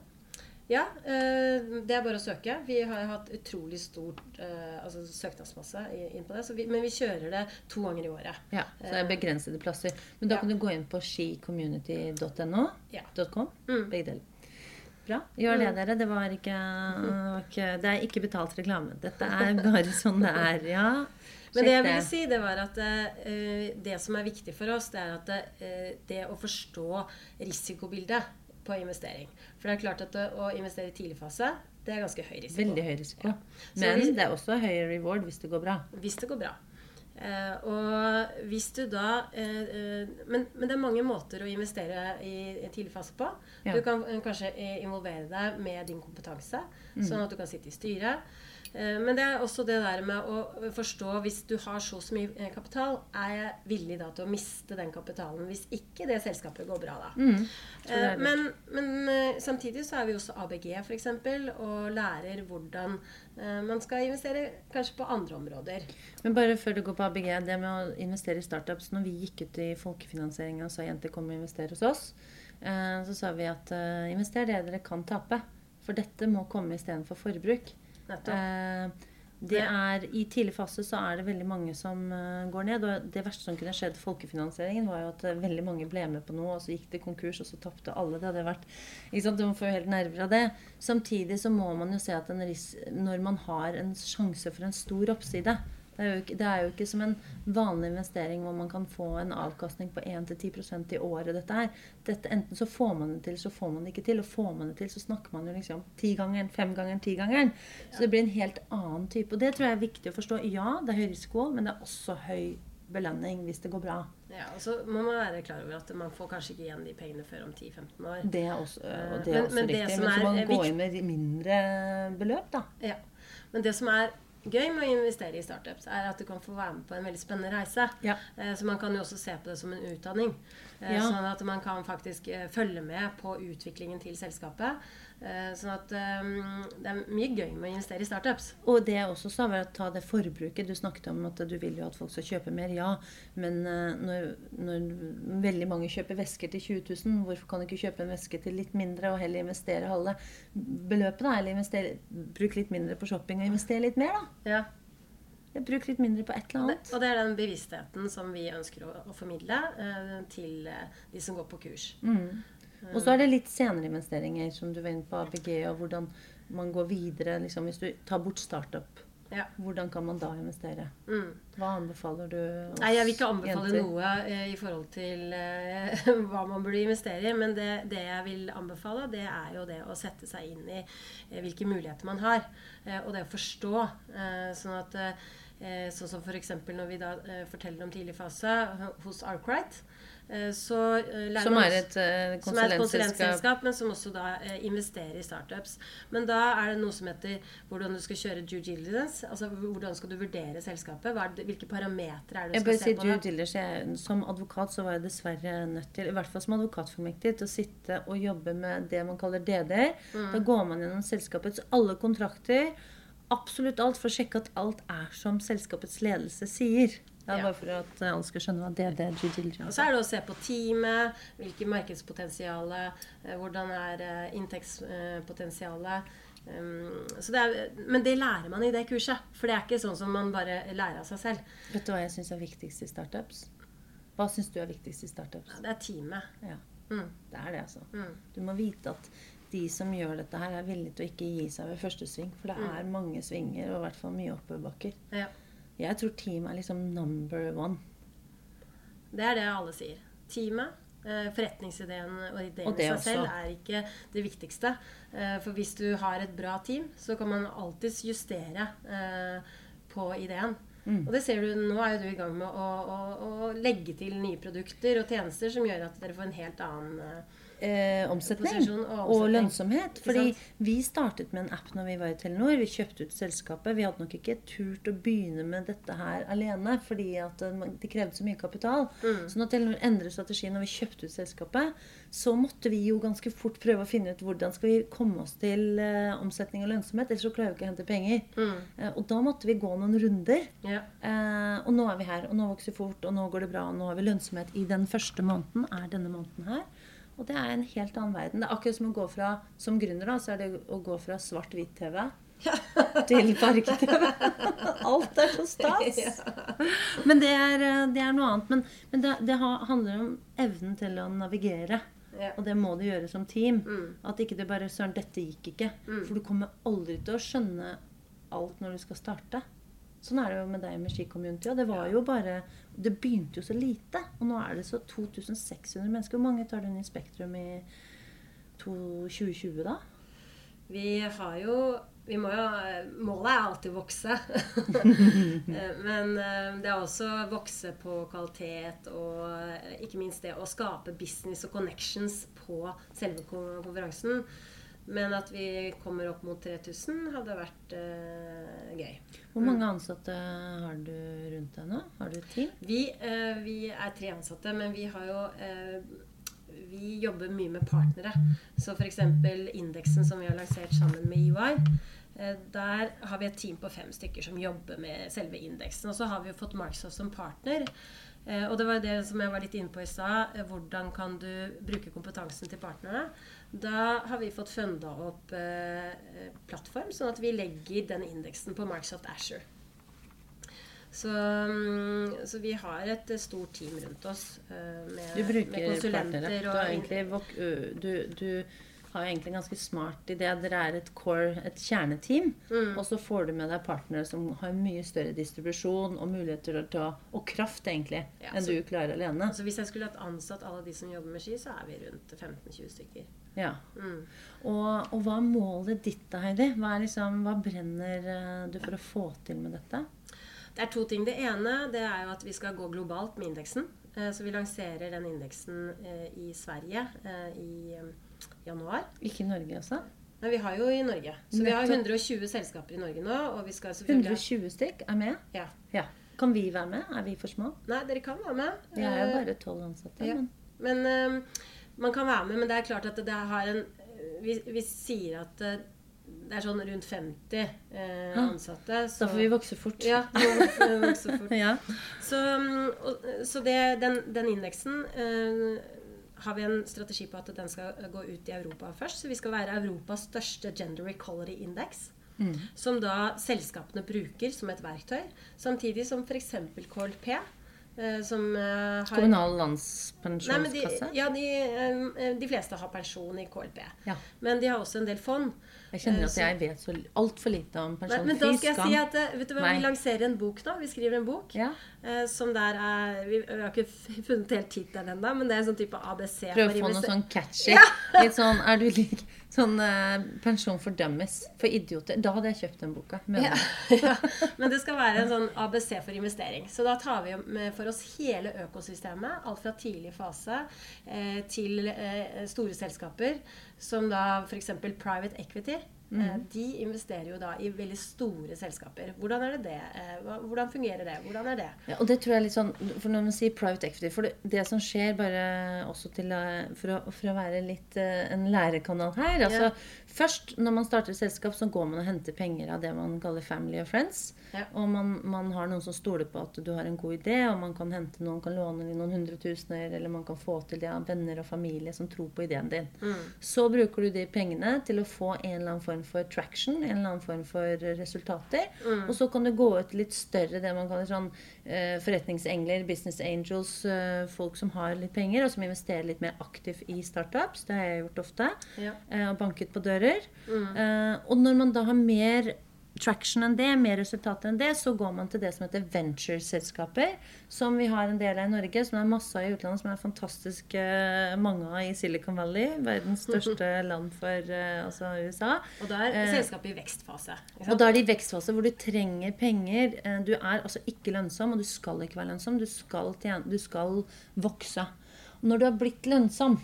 Ja, eh, det er bare å søke. Vi har hatt utrolig stort eh, altså søknadsmasse inn på det. Så vi, men vi kjører det to ganger i året. Ja, så det er begrensede plasser. Men da Ja. kan du gå inn på skicommunity.no. Ja. .com, Mm. Begge deler. Bra. Gjør det, dere. Det var ikke, ikke Det er ikke betalt reklame. Dette er bare sånn det er. Ja. Men det jeg ville si, det var at uh, det som er viktig for oss, det er at uh, det å forstå risikobildet på investering. For det er klart at å investere i tidlig fase, det er ganske høy risiko. Veldig høy risiko. Ja. Men hvis, det er også høy reward hvis det går bra. Hvis det går bra. Eh, og hvis du da eh, eh, men, men det er mange måter å investere i, i tidlig fase på. Ja. Du kan eh, kanskje involvere deg med din kompetanse, sånn at du kan sitte i styret. Eh, men det er også det der med å forstå hvis du har så så mye eh, kapital, er jeg villig da til å miste den kapitalen hvis ikke det selskapet går bra da. Mm. Eh, men men samtidig så er vi også ABG f.eks. og lærer hvordan man skal investere kanskje på andre områder. Men bare før du går på ABG, det med å investere i startups Når vi gikk ut i folkefinansieringa og sa jenter kom og investere hos oss, så sa vi at invester det dere kan tape. For dette må komme istedenfor forbruk. Nettopp. Eh, det er, I tidlig fase så er det veldig mange som eh, går ned. Og det verste som kunne skjedd folkefinansieringen, var jo at eh, veldig mange ble med på noe, og så gikk det konkurs, og så tapte alle. Det hadde vært ikke sant, Man får jo helt nerver av det. Samtidig så må man jo se at når man har en sjanse for en stor oppside det er, ikke, det er jo ikke som en vanlig investering hvor man kan få en avkastning på 1-10% i året. Dette her. Dette, enten så får man det til, så får man det ikke til. Og får man det til, så snakker man jo liksom tigangeren, femgangeren, tigangeren. Så det blir en helt annen type. Og det tror jeg er viktig å forstå. Ja, det er høy risiko, men det er også høy belønning hvis det går bra. Ja, og så må man være klar over at man får kanskje ikke igjen de pengene før om 10-15 år. Det er også, og det er Men- også men det riktig. som Men så man gå viktig- inn med mindre beløp, da. Ja. Men det som er gøy med å investere i startups, er at du kan få være med på en veldig spennende reise. Ja. Eh, Så man kan jo også se på det som en utdanning. Eh, Ja. Sånn at man kan faktisk eh, følge med på utviklingen til selskapet. Eh, Sånn at eh, det er mye gøy med å investere i startups. Og det jeg også sa, var å ta det forbruket. Du snakket om at du vil jo at folk skal kjøpe mer. Ja, men eh, når, når veldig mange kjøper vesker til 20 000, hvorfor kan du ikke kjøpe en veske til litt mindre og heller investere halve beløpet? da, Eller investere, bruk litt mindre på shopping og investere litt mer, da. Ja. Bruk litt mindre på et eller annet. det, og det er den bevisstheten som vi ønsker å, å formidle eh, til eh, de som går på kurs. Mm. Og så er det litt senere investeringer, som du var inne på ABG, og hvordan man går videre. Liksom, hvis du tar bort startup, Ja. hvordan kan man da investere? Mm. Hva anbefaler du oss Nei, Jeg vil ikke anbefale jenter? noe eh, i forhold til eh, hva man burde investere i. Men det, det jeg vil anbefale, det er jo det å sette seg inn i eh, hvilke muligheter man har. Eh, og det å forstå. Eh, sånn at Sånn som f.eks. når vi da forteller om tidlig fase hos Arkwright. Så Som er et uh, konsulentselskap, men som også da uh, investerer i startups. Men da er det noe som heter hvordan du skal kjøre due diligence. Altså hvordan skal du vurdere selskapet? Hva er det, hvilke parametere er det du skal se på? due diligence. Som advokat så var jeg dessverre nødt til, i hvert fall som advokatfullmektig, til å sitte og jobbe med det man kaller DD-er. Mm. Da går man gjennom selskapets alle kontrakter, absolutt alt, for å sjekke at alt er som selskapets ledelse sier. Det er Ja. bare for at alle skal skjønne hva DD er. Due Og så er det å se på teamet, hvilket markedspotensial, eh, hvordan er eh, inntektspotensialet. Um, så det er, men det lærer man i det kurset. For det er ikke sånn som man bare lærer av seg selv. Vet du hva jeg syns er viktigst i startups? Hva syns du er viktigst i startups? Det er teamet. Ja, Mm. det er det, altså. Mm. Du må vite at de som gjør dette her, er villige til å ikke gi seg ved første sving. For det Mm. er mange svinger, og i hvert fall mye oppoverbakker. Ja. Jeg tror team er liksom number one. Det er det alle sier. Teamet, forretningsideen og ideen i seg selv er ikke det viktigste. Eh, For hvis du har et bra team, så kan man alltids justere eh, på ideen. Og det ser du, nå er jo du i gang med å, å, å legge til nye produkter og tjenester som gjør at dere får en helt annen eh, omsetning og og, lønnsomhet. Fordi vi startet med en app når vi var i Telenor. Vi kjøpte ut selskapet. Vi hadde nok ikke turt å begynne med dette her alene, fordi at eh, det krevde så mye kapital. Mm. Så når Telenor endret strategi når vi kjøpte ut selskapet, så måtte vi jo ganske fort prøve å finne ut hvordan skal vi komme oss til eh, omsetning og lønnsomhet, ellers så klarer vi ikke å hente penger. Mm. Eh, og da måtte vi gå noen runder. Ja. Eh, og nå er vi her, og nå vokser vi fort, og nå går det bra, og nå har vi lønnsomhet i den første måneden, er denne måneden her. Og det er en helt annen verden. Det er akkurat som å gå fra, som gründer da, så er det å gå fra svart-hvitt-TV til farge-TV. Alt er så stas. Men det er, det er noe annet. Men, men det, det ha- handler om evnen til å navigere. Ja. Og det må du gjøre som team. Mm. At ikke det bare Søren, dette gikk ikke. For du kommer aldri til å skjønne alt når du skal starte. Sånn er det jo med deg med Ski-community. Og det var jo bare Det begynte jo så lite. Og nå er det så 2600 mennesker. Hvor mange tar du inn i Spektrum i 2020, da? Vi har jo vi må jo, Målet er alltid å vokse. Eh, Men eh, det er også å vokse på kvalitet og eh, ikke minst det å skape business og connections på selve konferansen. Men at vi kommer opp mot 3000 hadde vært uh, gøy. Hvor mange ansatte har du rundt deg nå? Har du ti? Vi, uh, vi er tre ansatte, men vi har jo uh, Vi jobber mye med partnere. Så f.eks. indeksen som vi har lansert sammen med EY. Der har vi et team på fem stykker som jobber med selve indeksen. Og så har vi jo fått Microsoft som partner. Og det var det som jeg var litt inne på i stad. Hvordan kan du bruke kompetansen til partnerne? Da har vi fått funda opp eh, eh, plattform, sånn at vi legger den indeksen på Microsoft Azure. Så, mm, så vi har et eh, stort team rundt oss eh, med, Du med konsulenter. partnere. Og egentlig du, du har jo egentlig en ganske smart idé. Dere er et core, et kjerneteam. Mm. Og så får du med deg partnere som har mye større distribusjon og muligheter til å Og kraft, egentlig, Ja, enn så- du klarer alene. Så Hvis jeg skulle hatt ansatt alle de som jobber med ski, så er vi rundt 15-20 stykker. Ja. Mm. Og, og hva er målet ditt da, Heidi? Hva, liksom, hva brenner eh, du for å få til med dette? Det er to ting. Det ene det er jo at vi skal gå globalt med indeksen. Eh, Så vi lanserer den indeksen eh, i Sverige i januar. Ikke i Norge, altså? Nei, vi har jo i Norge. Så vi har 120 selskaper i Norge nå. Og vi skal selvfølgelig 120 stykk er med? Ja. Ja. Kan vi være med? Er vi for små? Nei, dere kan være med. Jeg er jo bare tolv ansatte. Ja. Men Men man kan være med, men det er klart at det har en Vi, vi sier at eh, det er sånn rundt 50 eh, ansatte. ansatte. da får vi vokse fort. Ja, vi vokse fort. ja. Så, mm, og, så det, den, den indeksen eh, har vi en strategi på at den skal gå ut i Europa først. Så vi skal være Europas største gender equality index. Mm. Som da selskapene bruker som et verktøy. Samtidig som f.eks. KLP. Eh, som eh, har Kommunal Nei, men de, landspensjonskasse? ja, de, eh, de fleste har pensjon i KLP. Ja. Men de har også en del fond. Jeg kjenner at jeg vet så altfor lite om pensjon. men da skal jeg si at vet du hva, vi lanserer en bok nå. Vi skriver en bok. Ja. Som der er Vi, har ikke funnet helt tittelen ennå, men det er en sånn type ABC Prøv å få noe sånn catchy. Litt sånn Er du lik sånn eh, pensjon for dummies? For idioter. Da hadde jeg kjøpt den boka. ja, ja. Men det skal være en sånn ABC for investering. Så da tar vi med for oss hele økosystemet. Alt fra tidlig fase eh, til eh, store selskaper, som da f.eks. private equity. Mm. Eh, de investerer jo da i veldig store selskaper. Hvordan er det det? Eh, hvordan fungerer det? Hvordan er det? Ja, og det tror jeg er litt sånn For når man sier private equity For det, det som skjer, bare også til eh, For å, for å være litt en lærekanal her altså, Ja. Først, når man starter et selskap, så går man og henter penger av det man kaller family and friends. Ja. Og man, man har noen som stoler på at du har en god idé, og man kan hente noen kan låne noen hundretusener, eller man kan få til det av venner og familie som tror på ideen din. Mm. Så bruker du de pengene til å få en eller annen form for traction, en eller annen form for resultater. Mm. Og så kan du gå ut litt større, det man kaller sånn uh, forretningsengler, business angels, uh, folk som har litt penger, og som investerer litt mer aktivt i startups. Det har jeg gjort ofte. Ja. Uh, og banket på dører. Mm. Uh, og når man da har mer traction enn det, mer resultater enn det, så går man til det som heter venture-selskaper. Som vi har en del av i Norge, som det er masse av i utlandet, som er fantastisk uh, mange av i Silicon Valley. Verdens største land for uh, altså USA. Og da er selskapet i vekstfase. Og da er det i vekstfase hvor du trenger penger. Du er altså ikke lønnsom, og du skal ikke være lønnsom. Du skal, tjene, du skal vokse. Og når du har blitt lønnsom,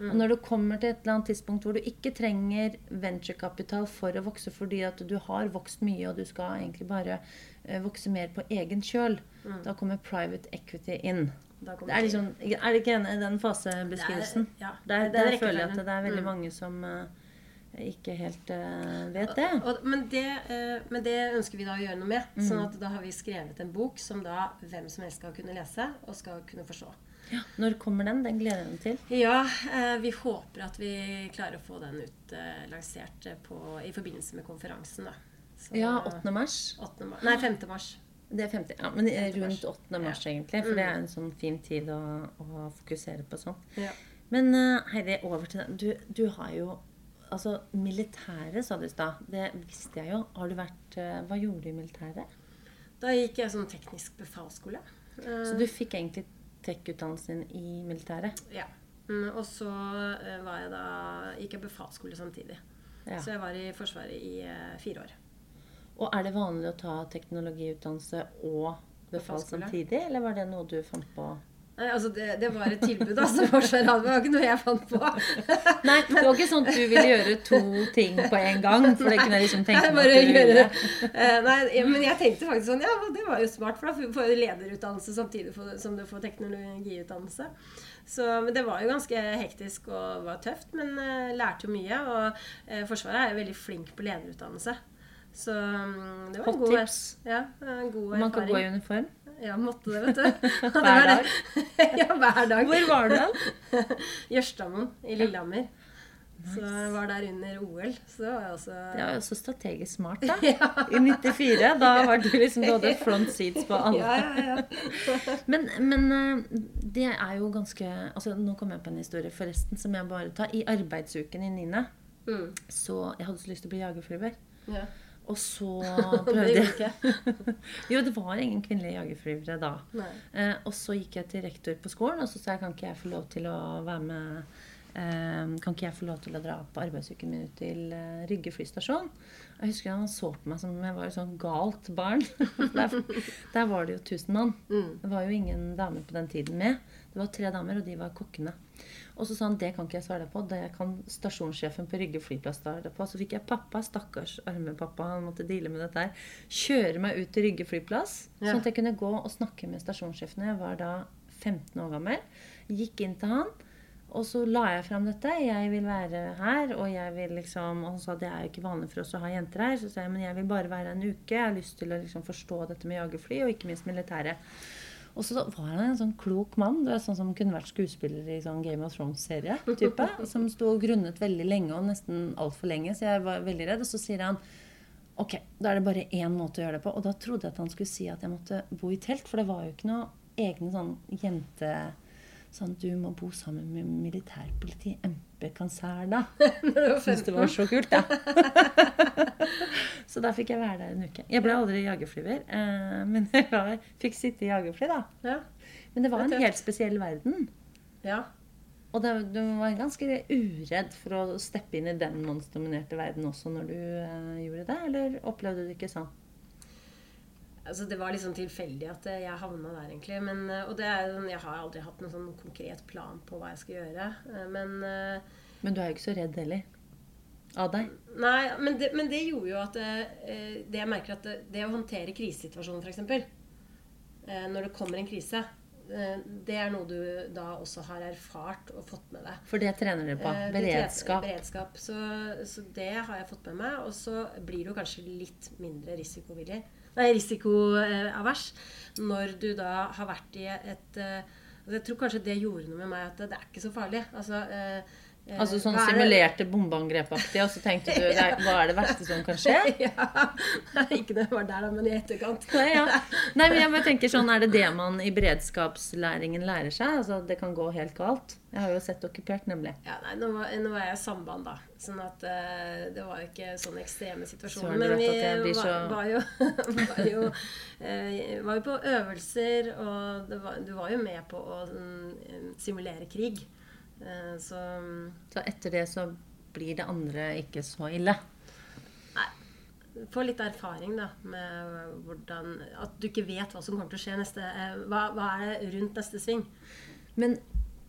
og når du kommer til et eller annet tidspunkt hvor du ikke trenger venturekapital for å vokse fordi at du har vokst mye, og du skal egentlig bare eh, vokse mer på egen kjøl, da kommer private equity inn. Det er, liksom, er det ikke i den fasebeskrivelsen? Det er- ja, Der, det er der føler jeg at det er veldig Mm. mange som eh, ikke helt uh, vet det. Og, men, det, uh, men det ønsker vi da å gjøre noe med. Mm. Sånn at da har vi skrevet en bok som da hvem som helst skal kunne lese og skal kunne forstå. Når kommer den? Den gleder jeg meg til. Ja, eh, vi håper at vi klarer å få den ut eh, lansert eh, på, i forbindelse med konferansen. da. Så- Ja, 8. mars. 8. mars. Nei, 5. mars. Det er 50. Ja, men 5. rundt 8. mars, egentlig. For det er en sånn fin tid å, å fokusere på sånn. Ja. Men Heidi, over til deg. Du, du har jo Altså, militæret, sa du i stad. Det visste jeg jo. Har du vært Hva gjorde du i militæret? Da gikk jeg sånn teknisk befalsskole. Så du fikk egentlig tech-utdannelsen i militæret? Ja. Mm, og så eh, var jeg da, gikk jeg befalsskole samtidig. Ja. Så jeg var i Forsvaret i eh, fire år. Og er det vanlig å ta teknologiutdannelse og befal samtidig, eller var det noe du fant på? Nei, altså det, det var et tilbud, altså. Forsvaret hadde- det var ikke noe jeg fant på. Nei, det var ikke sånn at du ville gjøre to ting på en gang. For det kunne jeg liksom tenke meg Bare du gjøre det. Eh, nei, men jeg tenkte faktisk sånn Ja, det var jo smart, for da får du lederutdannelse samtidig som du får teknologiutdannelse. Så, men det var jo ganske hektisk og var tøft, men uh, lærte jo mye. Og uh, Forsvaret er jo veldig flink på lederutdannelse. Så um, det var en Hot god, tips. ja, en god erfaring. Man kan gå i uniform. Ja, måtte det, vet du. Hver var det. dag. ja, hver dag. Hvor var du hen? Jørstadmoen i Lillehammer. Så jeg var der under OL. Så var jeg også Det var jo så strategisk smart, da. ja. I 94. Da var du liksom Du hadde front seats på alle. Ja, ja. Men, men eh, det er jo ganske altså Nå kom jeg på en historie forresten som jeg bare tar. I arbeidsuken i 9. Mm. Så jeg hadde så lyst til å bli jagerflyver. ja. Og så prøvde jeg. Jo, det var ingen kvinnelige jagerflyvere da. Eh, og så gikk jeg til rektor på skolen og så sa jeg kan ikke jeg få lov til å være med eh, Kan ikke jeg få lov til å dra på arbeidsuken min ut til eh, Rygge flystasjon? Jeg husker han så på meg som om jeg var et sånn galt barn. der, der var det jo 1000 mann. Mm. Det var jo ingen damer på den tiden med. Det var tre damer, og de var kokkene. Og så sa han det kan ikke jeg svare deg på, det kan stasjonssjefen på Rygge flyplass svare deg på. Så fikk jeg pappa, stakkars arme pappa, han måtte deale med dette her, kjøre meg ut til Rygge flyplass, Ja. sånn at jeg kunne gå og snakke med stasjonssjefen. Jeg var da 15 år gammel. Gikk inn til han. Og så la jeg fram dette. Jeg vil være her, og jeg vil liksom Og han sa det er jo ikke vanlig for oss å ha jenter her. Så sa jeg men jeg vil bare være en uke. Jeg har lyst til å liksom forstå dette med jagerfly, og ikke minst militæret. Og så var han en sånn klok mann, du vet, sånn som kunne vært skuespiller i sånn Game of Thrones-serie. type, Som sto og grunnet veldig lenge, og nesten altfor lenge, så jeg var veldig redd. Og så sier han ok, da er det bare én måte å gjøre det på. Og da trodde jeg at han skulle si at jeg måtte bo i telt, for det var jo ikke noe egne sånn jente... Sånn du må bo sammen med militærpoliti, MP-kanser, da. Syns det var så kult, da. så da fikk jeg være der en uke. Jeg ble aldri jagerflyver, eh, men jeg var, fikk sitte i jagerfly, da. Ja. Men det var en helt spesiell verden. ja. Og det, du var ganske uredd for å steppe inn i den mannsdominerte verden også når du eh, gjorde det, eller opplevde du det ikke sånn? Altså, det var litt sånn tilfeldig at eh, jeg havna der, egentlig. Men, eh, og det er, sånn- jeg har aldri hatt noen sånn konkret plan på hva jeg skal gjøre. Eh, Men Men du er jo ikke så redd heller. Av deg. Nei, men det, men det gjorde jo at det jeg merker at det, det å håndtere krisesituasjonen, f.eks. Når det kommer en krise, det er noe du da også har erfart og fått med deg. For det trener dere på. Beredskap. beredskap. Så, så det har jeg fått med meg. Og så blir du kanskje litt mindre risikovillig. Nei, risikoavers når du da har vært i et eh, altså Jeg tror kanskje det gjorde noe med meg, at det er ikke så farlig. Altså, eh, Eh, Altså sånn er simulerte bombeangrepaktig, og så tenkte du er, hva er det verste som kan skje? ja, Ikke det var der, da, men i etterkant. Nei, ja. Nei, men jeg bare tenker sånn, Er det det man i beredskapslæringen lærer seg? Altså, Det kan gå helt galt. Jeg har jo sett okkupert, nemlig. Ja, nei, nå var, nå var jeg i samband, da. Sånn at uh, det var jo ikke sånne ekstreme situasjoner. Men vi var, så- var, jo, var, jo, uh, var jo på øvelser, og det var, du var jo med på å um, simulere krig. Eh, så Så etter det så blir det andre ikke så ille. få litt erfaring da, med hvordan At du ikke vet hva som kommer til å skje neste eh, hva, hva er det rundt neste sving? Men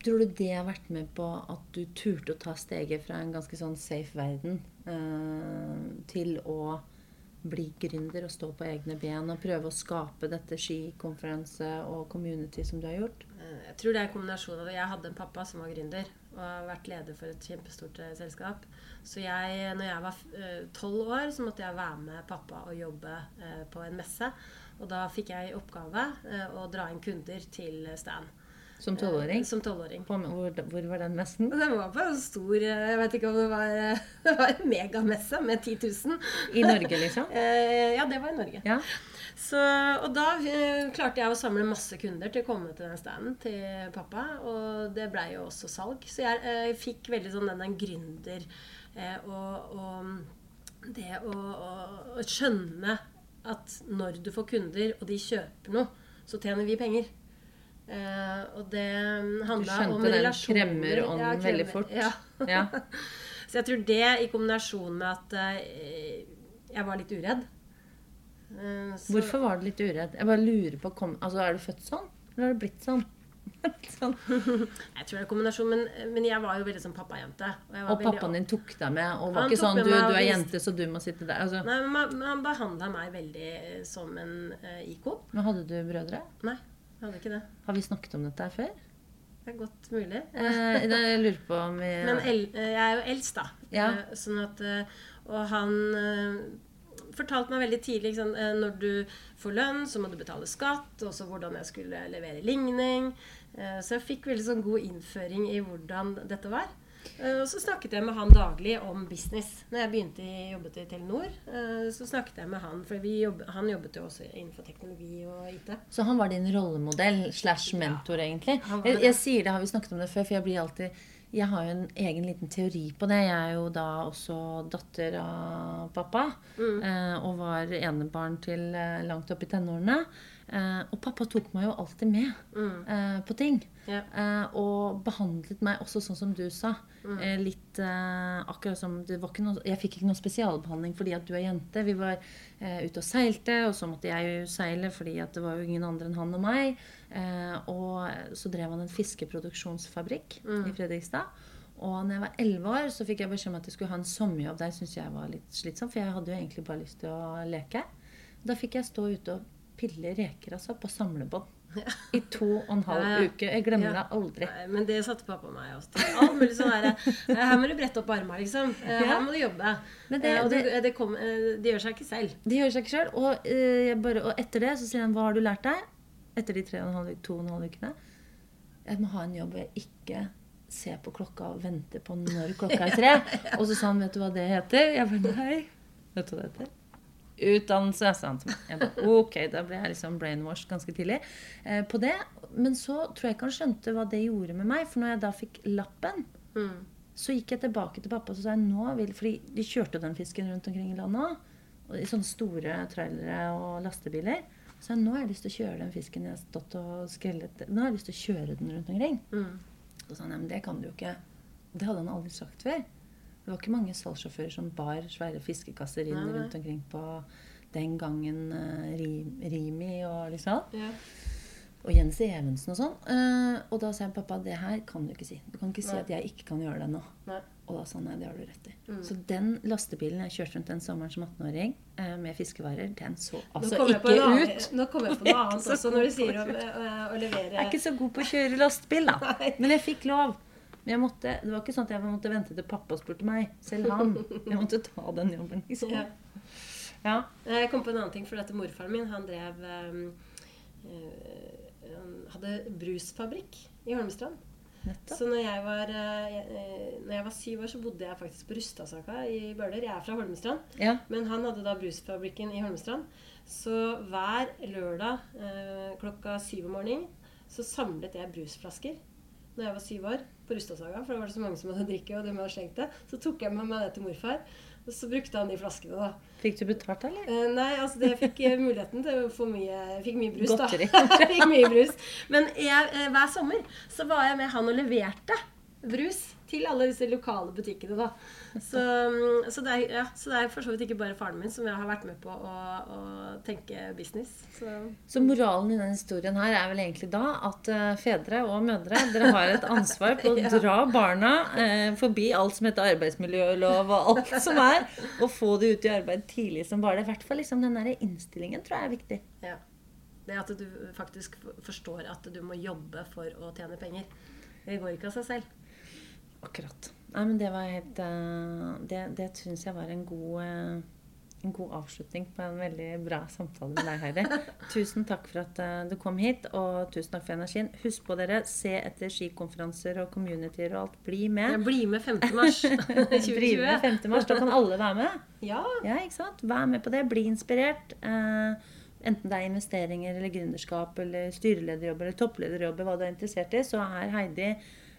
tror du det har vært med på at du turte å ta steget fra en ganske sånn safe verden eh, til å bli gründer og stå på egne ben og prøve å skape dette skikonferanse og community som du har gjort? Eh, Jeg tror det er en kombinasjon av det. Jeg hadde en pappa som var gründer og har vært leder for et kjempestort eh, selskap. Så jeg, når jeg var tolv år, så måtte jeg være med pappa og jobbe eh, på en messe. Og da fikk jeg i oppgave eh, å dra inn kunder til stand. Som tolvåring? Eh, Som 12-åring. Hvor, hvor var den messen? Den var på en stor eh, Jeg vet ikke om det var eh, Det var en megamesse med 10 000. I Norge, liksom? Eh, Ja, det var i Norge. Ja. Så, og da eh, klarte jeg å samle masse kunder til å komme til den standen til pappa. Og det blei jo også salg. Så jeg eh, fikk veldig sånn den, den gründer eh, og, og det å, å, å skjønne at når du får kunder, og de kjøper noe, så tjener vi penger. Eh, og det handla skjønte den kremmerånden Ja, veldig fort. Ja. ja. Så jeg tror det i kombinasjon med at eh, jeg var litt uredd så- Hvorfor var du litt uredd? Jeg bare lurer på kom, altså, Er du født sånn? Eller har du blitt sånn? sånn. Jeg tror det er kombinasjon, men, men jeg var jo veldig sånn pappajente. Og, Og veldig- pappaen din tok deg med og var Han ikke sånn du, du er jente, så du må sitte der. Altså, Nei, men Han behandla meg veldig eh, som en uh, ikon. men hadde du brødre? Nei, jeg hadde ikke det. Har vi snakket om dette her før? Det er godt mulig. Eh, jeg lurer på om vi Men el, eh, jeg er jo eldst, da. Ja. Eh, Sånn at, eh, og han eh, fortalte meg veldig tidlig liksom, når du får lønn, så må du betale skatt. Og så hvordan jeg skulle levere ligning. Eh, Så jeg fikk veldig sånn god innføring i hvordan dette var. Eh, Og så snakket jeg med han daglig om business. Når jeg begynte i, jobbet i Telenor, så snakket jeg med han. For vi jobb, han jobbet jo også innenfor teknologi og IT. Så han var din rollemodell slash mentor, egentlig? Jeg, jeg sier det, har vi snakket om det før, for jeg blir alltid Jeg har jo en egen liten teori på det. Jeg er jo da også datter av pappa. Mm. Eh, og var enebarn til eh, langt opp i tenårene. Eh, og pappa tok meg jo alltid med Mm. eh, på ting. Yeah. Eh, og behandlet meg også sånn som du sa. Mm. Eh, litt akkurat som det var ikke noe, Jeg fikk ikke noe spesialbehandling fordi at du er jente. Vi var eh, ute og seilte, og så måtte jeg jo seile fordi at det var jo ingen andre enn han og meg. Eh, og så drev han en fiskeproduksjonsfabrikk Mm. i Fredrikstad. Og når jeg var elleve år, så fikk jeg beskjed om at jeg skulle ha en sommerjobb der. syntes jeg var litt slitsomt, For jeg hadde jo egentlig bare lyst til å leke. Da fikk jeg stå ute og pille reker altså, på samlebånd. I to og en halv Ja, ja. uke. Jeg glemmer Ja. det aldri. Nei, men det satte pappa og meg også. Alt mulig sånn her, eh, Her må du brette opp armene, liksom. Eh, Her må du jobbe. Men det- Eh, og det, det- det, kom, det gjør seg ikke selv. De gjør seg ikke selv. Og, jeg bare- og etter det så sier han 'Hva har du lært deg?' Etter de tre og en halv, to og en halv ukene. Jeg må ha en jobb hvor jeg ikke ser på klokka og venter på når klokka er tre. Og så sa han 'Vet du hva det heter?' Jeg bare 'Nei'. Vet du hva det heter? Utdannelse, sant. bare, ok, Da ble jeg liksom brainwashed ganske tidlig eh, på det. Men så tror jeg ikke han skjønte hva det gjorde med meg. For når jeg da fikk lappen, Mm. så gikk jeg tilbake til pappa og så sa jeg, nå vil, fordi de kjørte den fisken rundt omkring i landet òg. I sånne store trailere og lastebiler. Så jeg, nå har jeg lyst til å kjøre den fisken jeg har stått og skrellet. Nå har jeg lyst til å kjøre den rundt omkring. Mm. Så sa han, men det kan du jo ikke. Det hadde han aldri sagt før. Det var ikke mange salgssjåfører som bar svære fiskekasser inn Nei, rundt omkring på den gangen uh, Rimi og liksom. Ja. Og Jens Evensen og sånn. Uh, og da sa jeg pappa, det her kan du ikke si. Du kan ikke si Nei. at jeg ikke kan gjøre det nå. Nei. Og da sa han nei, det har du rett i. Mm. Så den lastebilen jeg kjørte rundt den sommeren som 18-åring eh, med fiskevarer, den så altså ikke en annen- ut. Nå kommer jeg på noe annet også, når du sier å om eh, å levere Jeg er ikke så god på å kjøre lastebil, da. Nei. Men jeg fikk lov. Men jeg måtte, det var ikke sånn at jeg måtte vente til pappa spurte meg. Selv han. Jeg måtte ta den jobben. liksom. Ja. Ja. Jeg kom på en annen ting, for dette morfaren min han drev um, Han hadde brusfabrikk i Holmestrand. Nettopp. Så når jeg, var, eh, når jeg var syv år, så bodde jeg faktisk på Rustadsaga i Bøler. Jeg er fra Holmestrand. Ja. Men han hadde da brusfabrikken i Holmestrand. Så hver lørdag eh, klokka syv om morgenen så samlet jeg brusflasker når jeg var syv år på Rustadsaga. For det var så mange som hadde drikke, og de hadde slengt det. Så tok jeg med meg det til morfar, og så brukte han de flaskene, da. Fikk du betalt, eller? Eh, nei, altså det fikk eh, muligheten til å få mye, jeg fikk mye brus, Godteri. da. fikk mye brus. Men jeg, eh, hver sommer så var jeg med han og leverte brus til alle disse lokale butikkene, da. Så, mm, så, det er, ja, så det er for så vidt ikke bare faren min som jeg har vært med på å, å tenke business. Så Så moralen i denne historien her er vel egentlig da at eh, fedre og mødre dere har et ansvar på å Ja. dra barna eh, forbi alt som heter arbeidsmiljølov og alt som er, og få det ut i arbeid tidlig som bare det. I hvert fall liksom den der innstillingen tror jeg er viktig. ja. Det at du faktisk forstår at du må jobbe for å tjene penger. Det går ikke av seg selv. Akkurat. Nei, men det var helt eh, Det, det syns jeg var en god eh, en god avslutning på en veldig bra samtale med deg, Heidi. Tusen takk for at eh, du kom hit, og tusen takk for energien. Husk på dere, se etter skikonferanser og communityer og alt. Bli med. Ja, bli med 5. mars Bli med 5. mars. Da kan alle være med. Ja. Ja, ikke sant? Vær med på det. Bli inspirert. Enten det er investeringer eller gründerskap eller styrelederjobb eller topplederjobb, hva du er interessert i, så er Heidi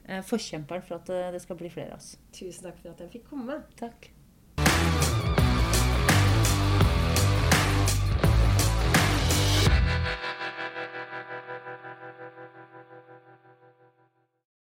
Eh, forkjemperen for at eh, det skal bli flere av oss. Tusen takk for at jeg fikk komme. Takk.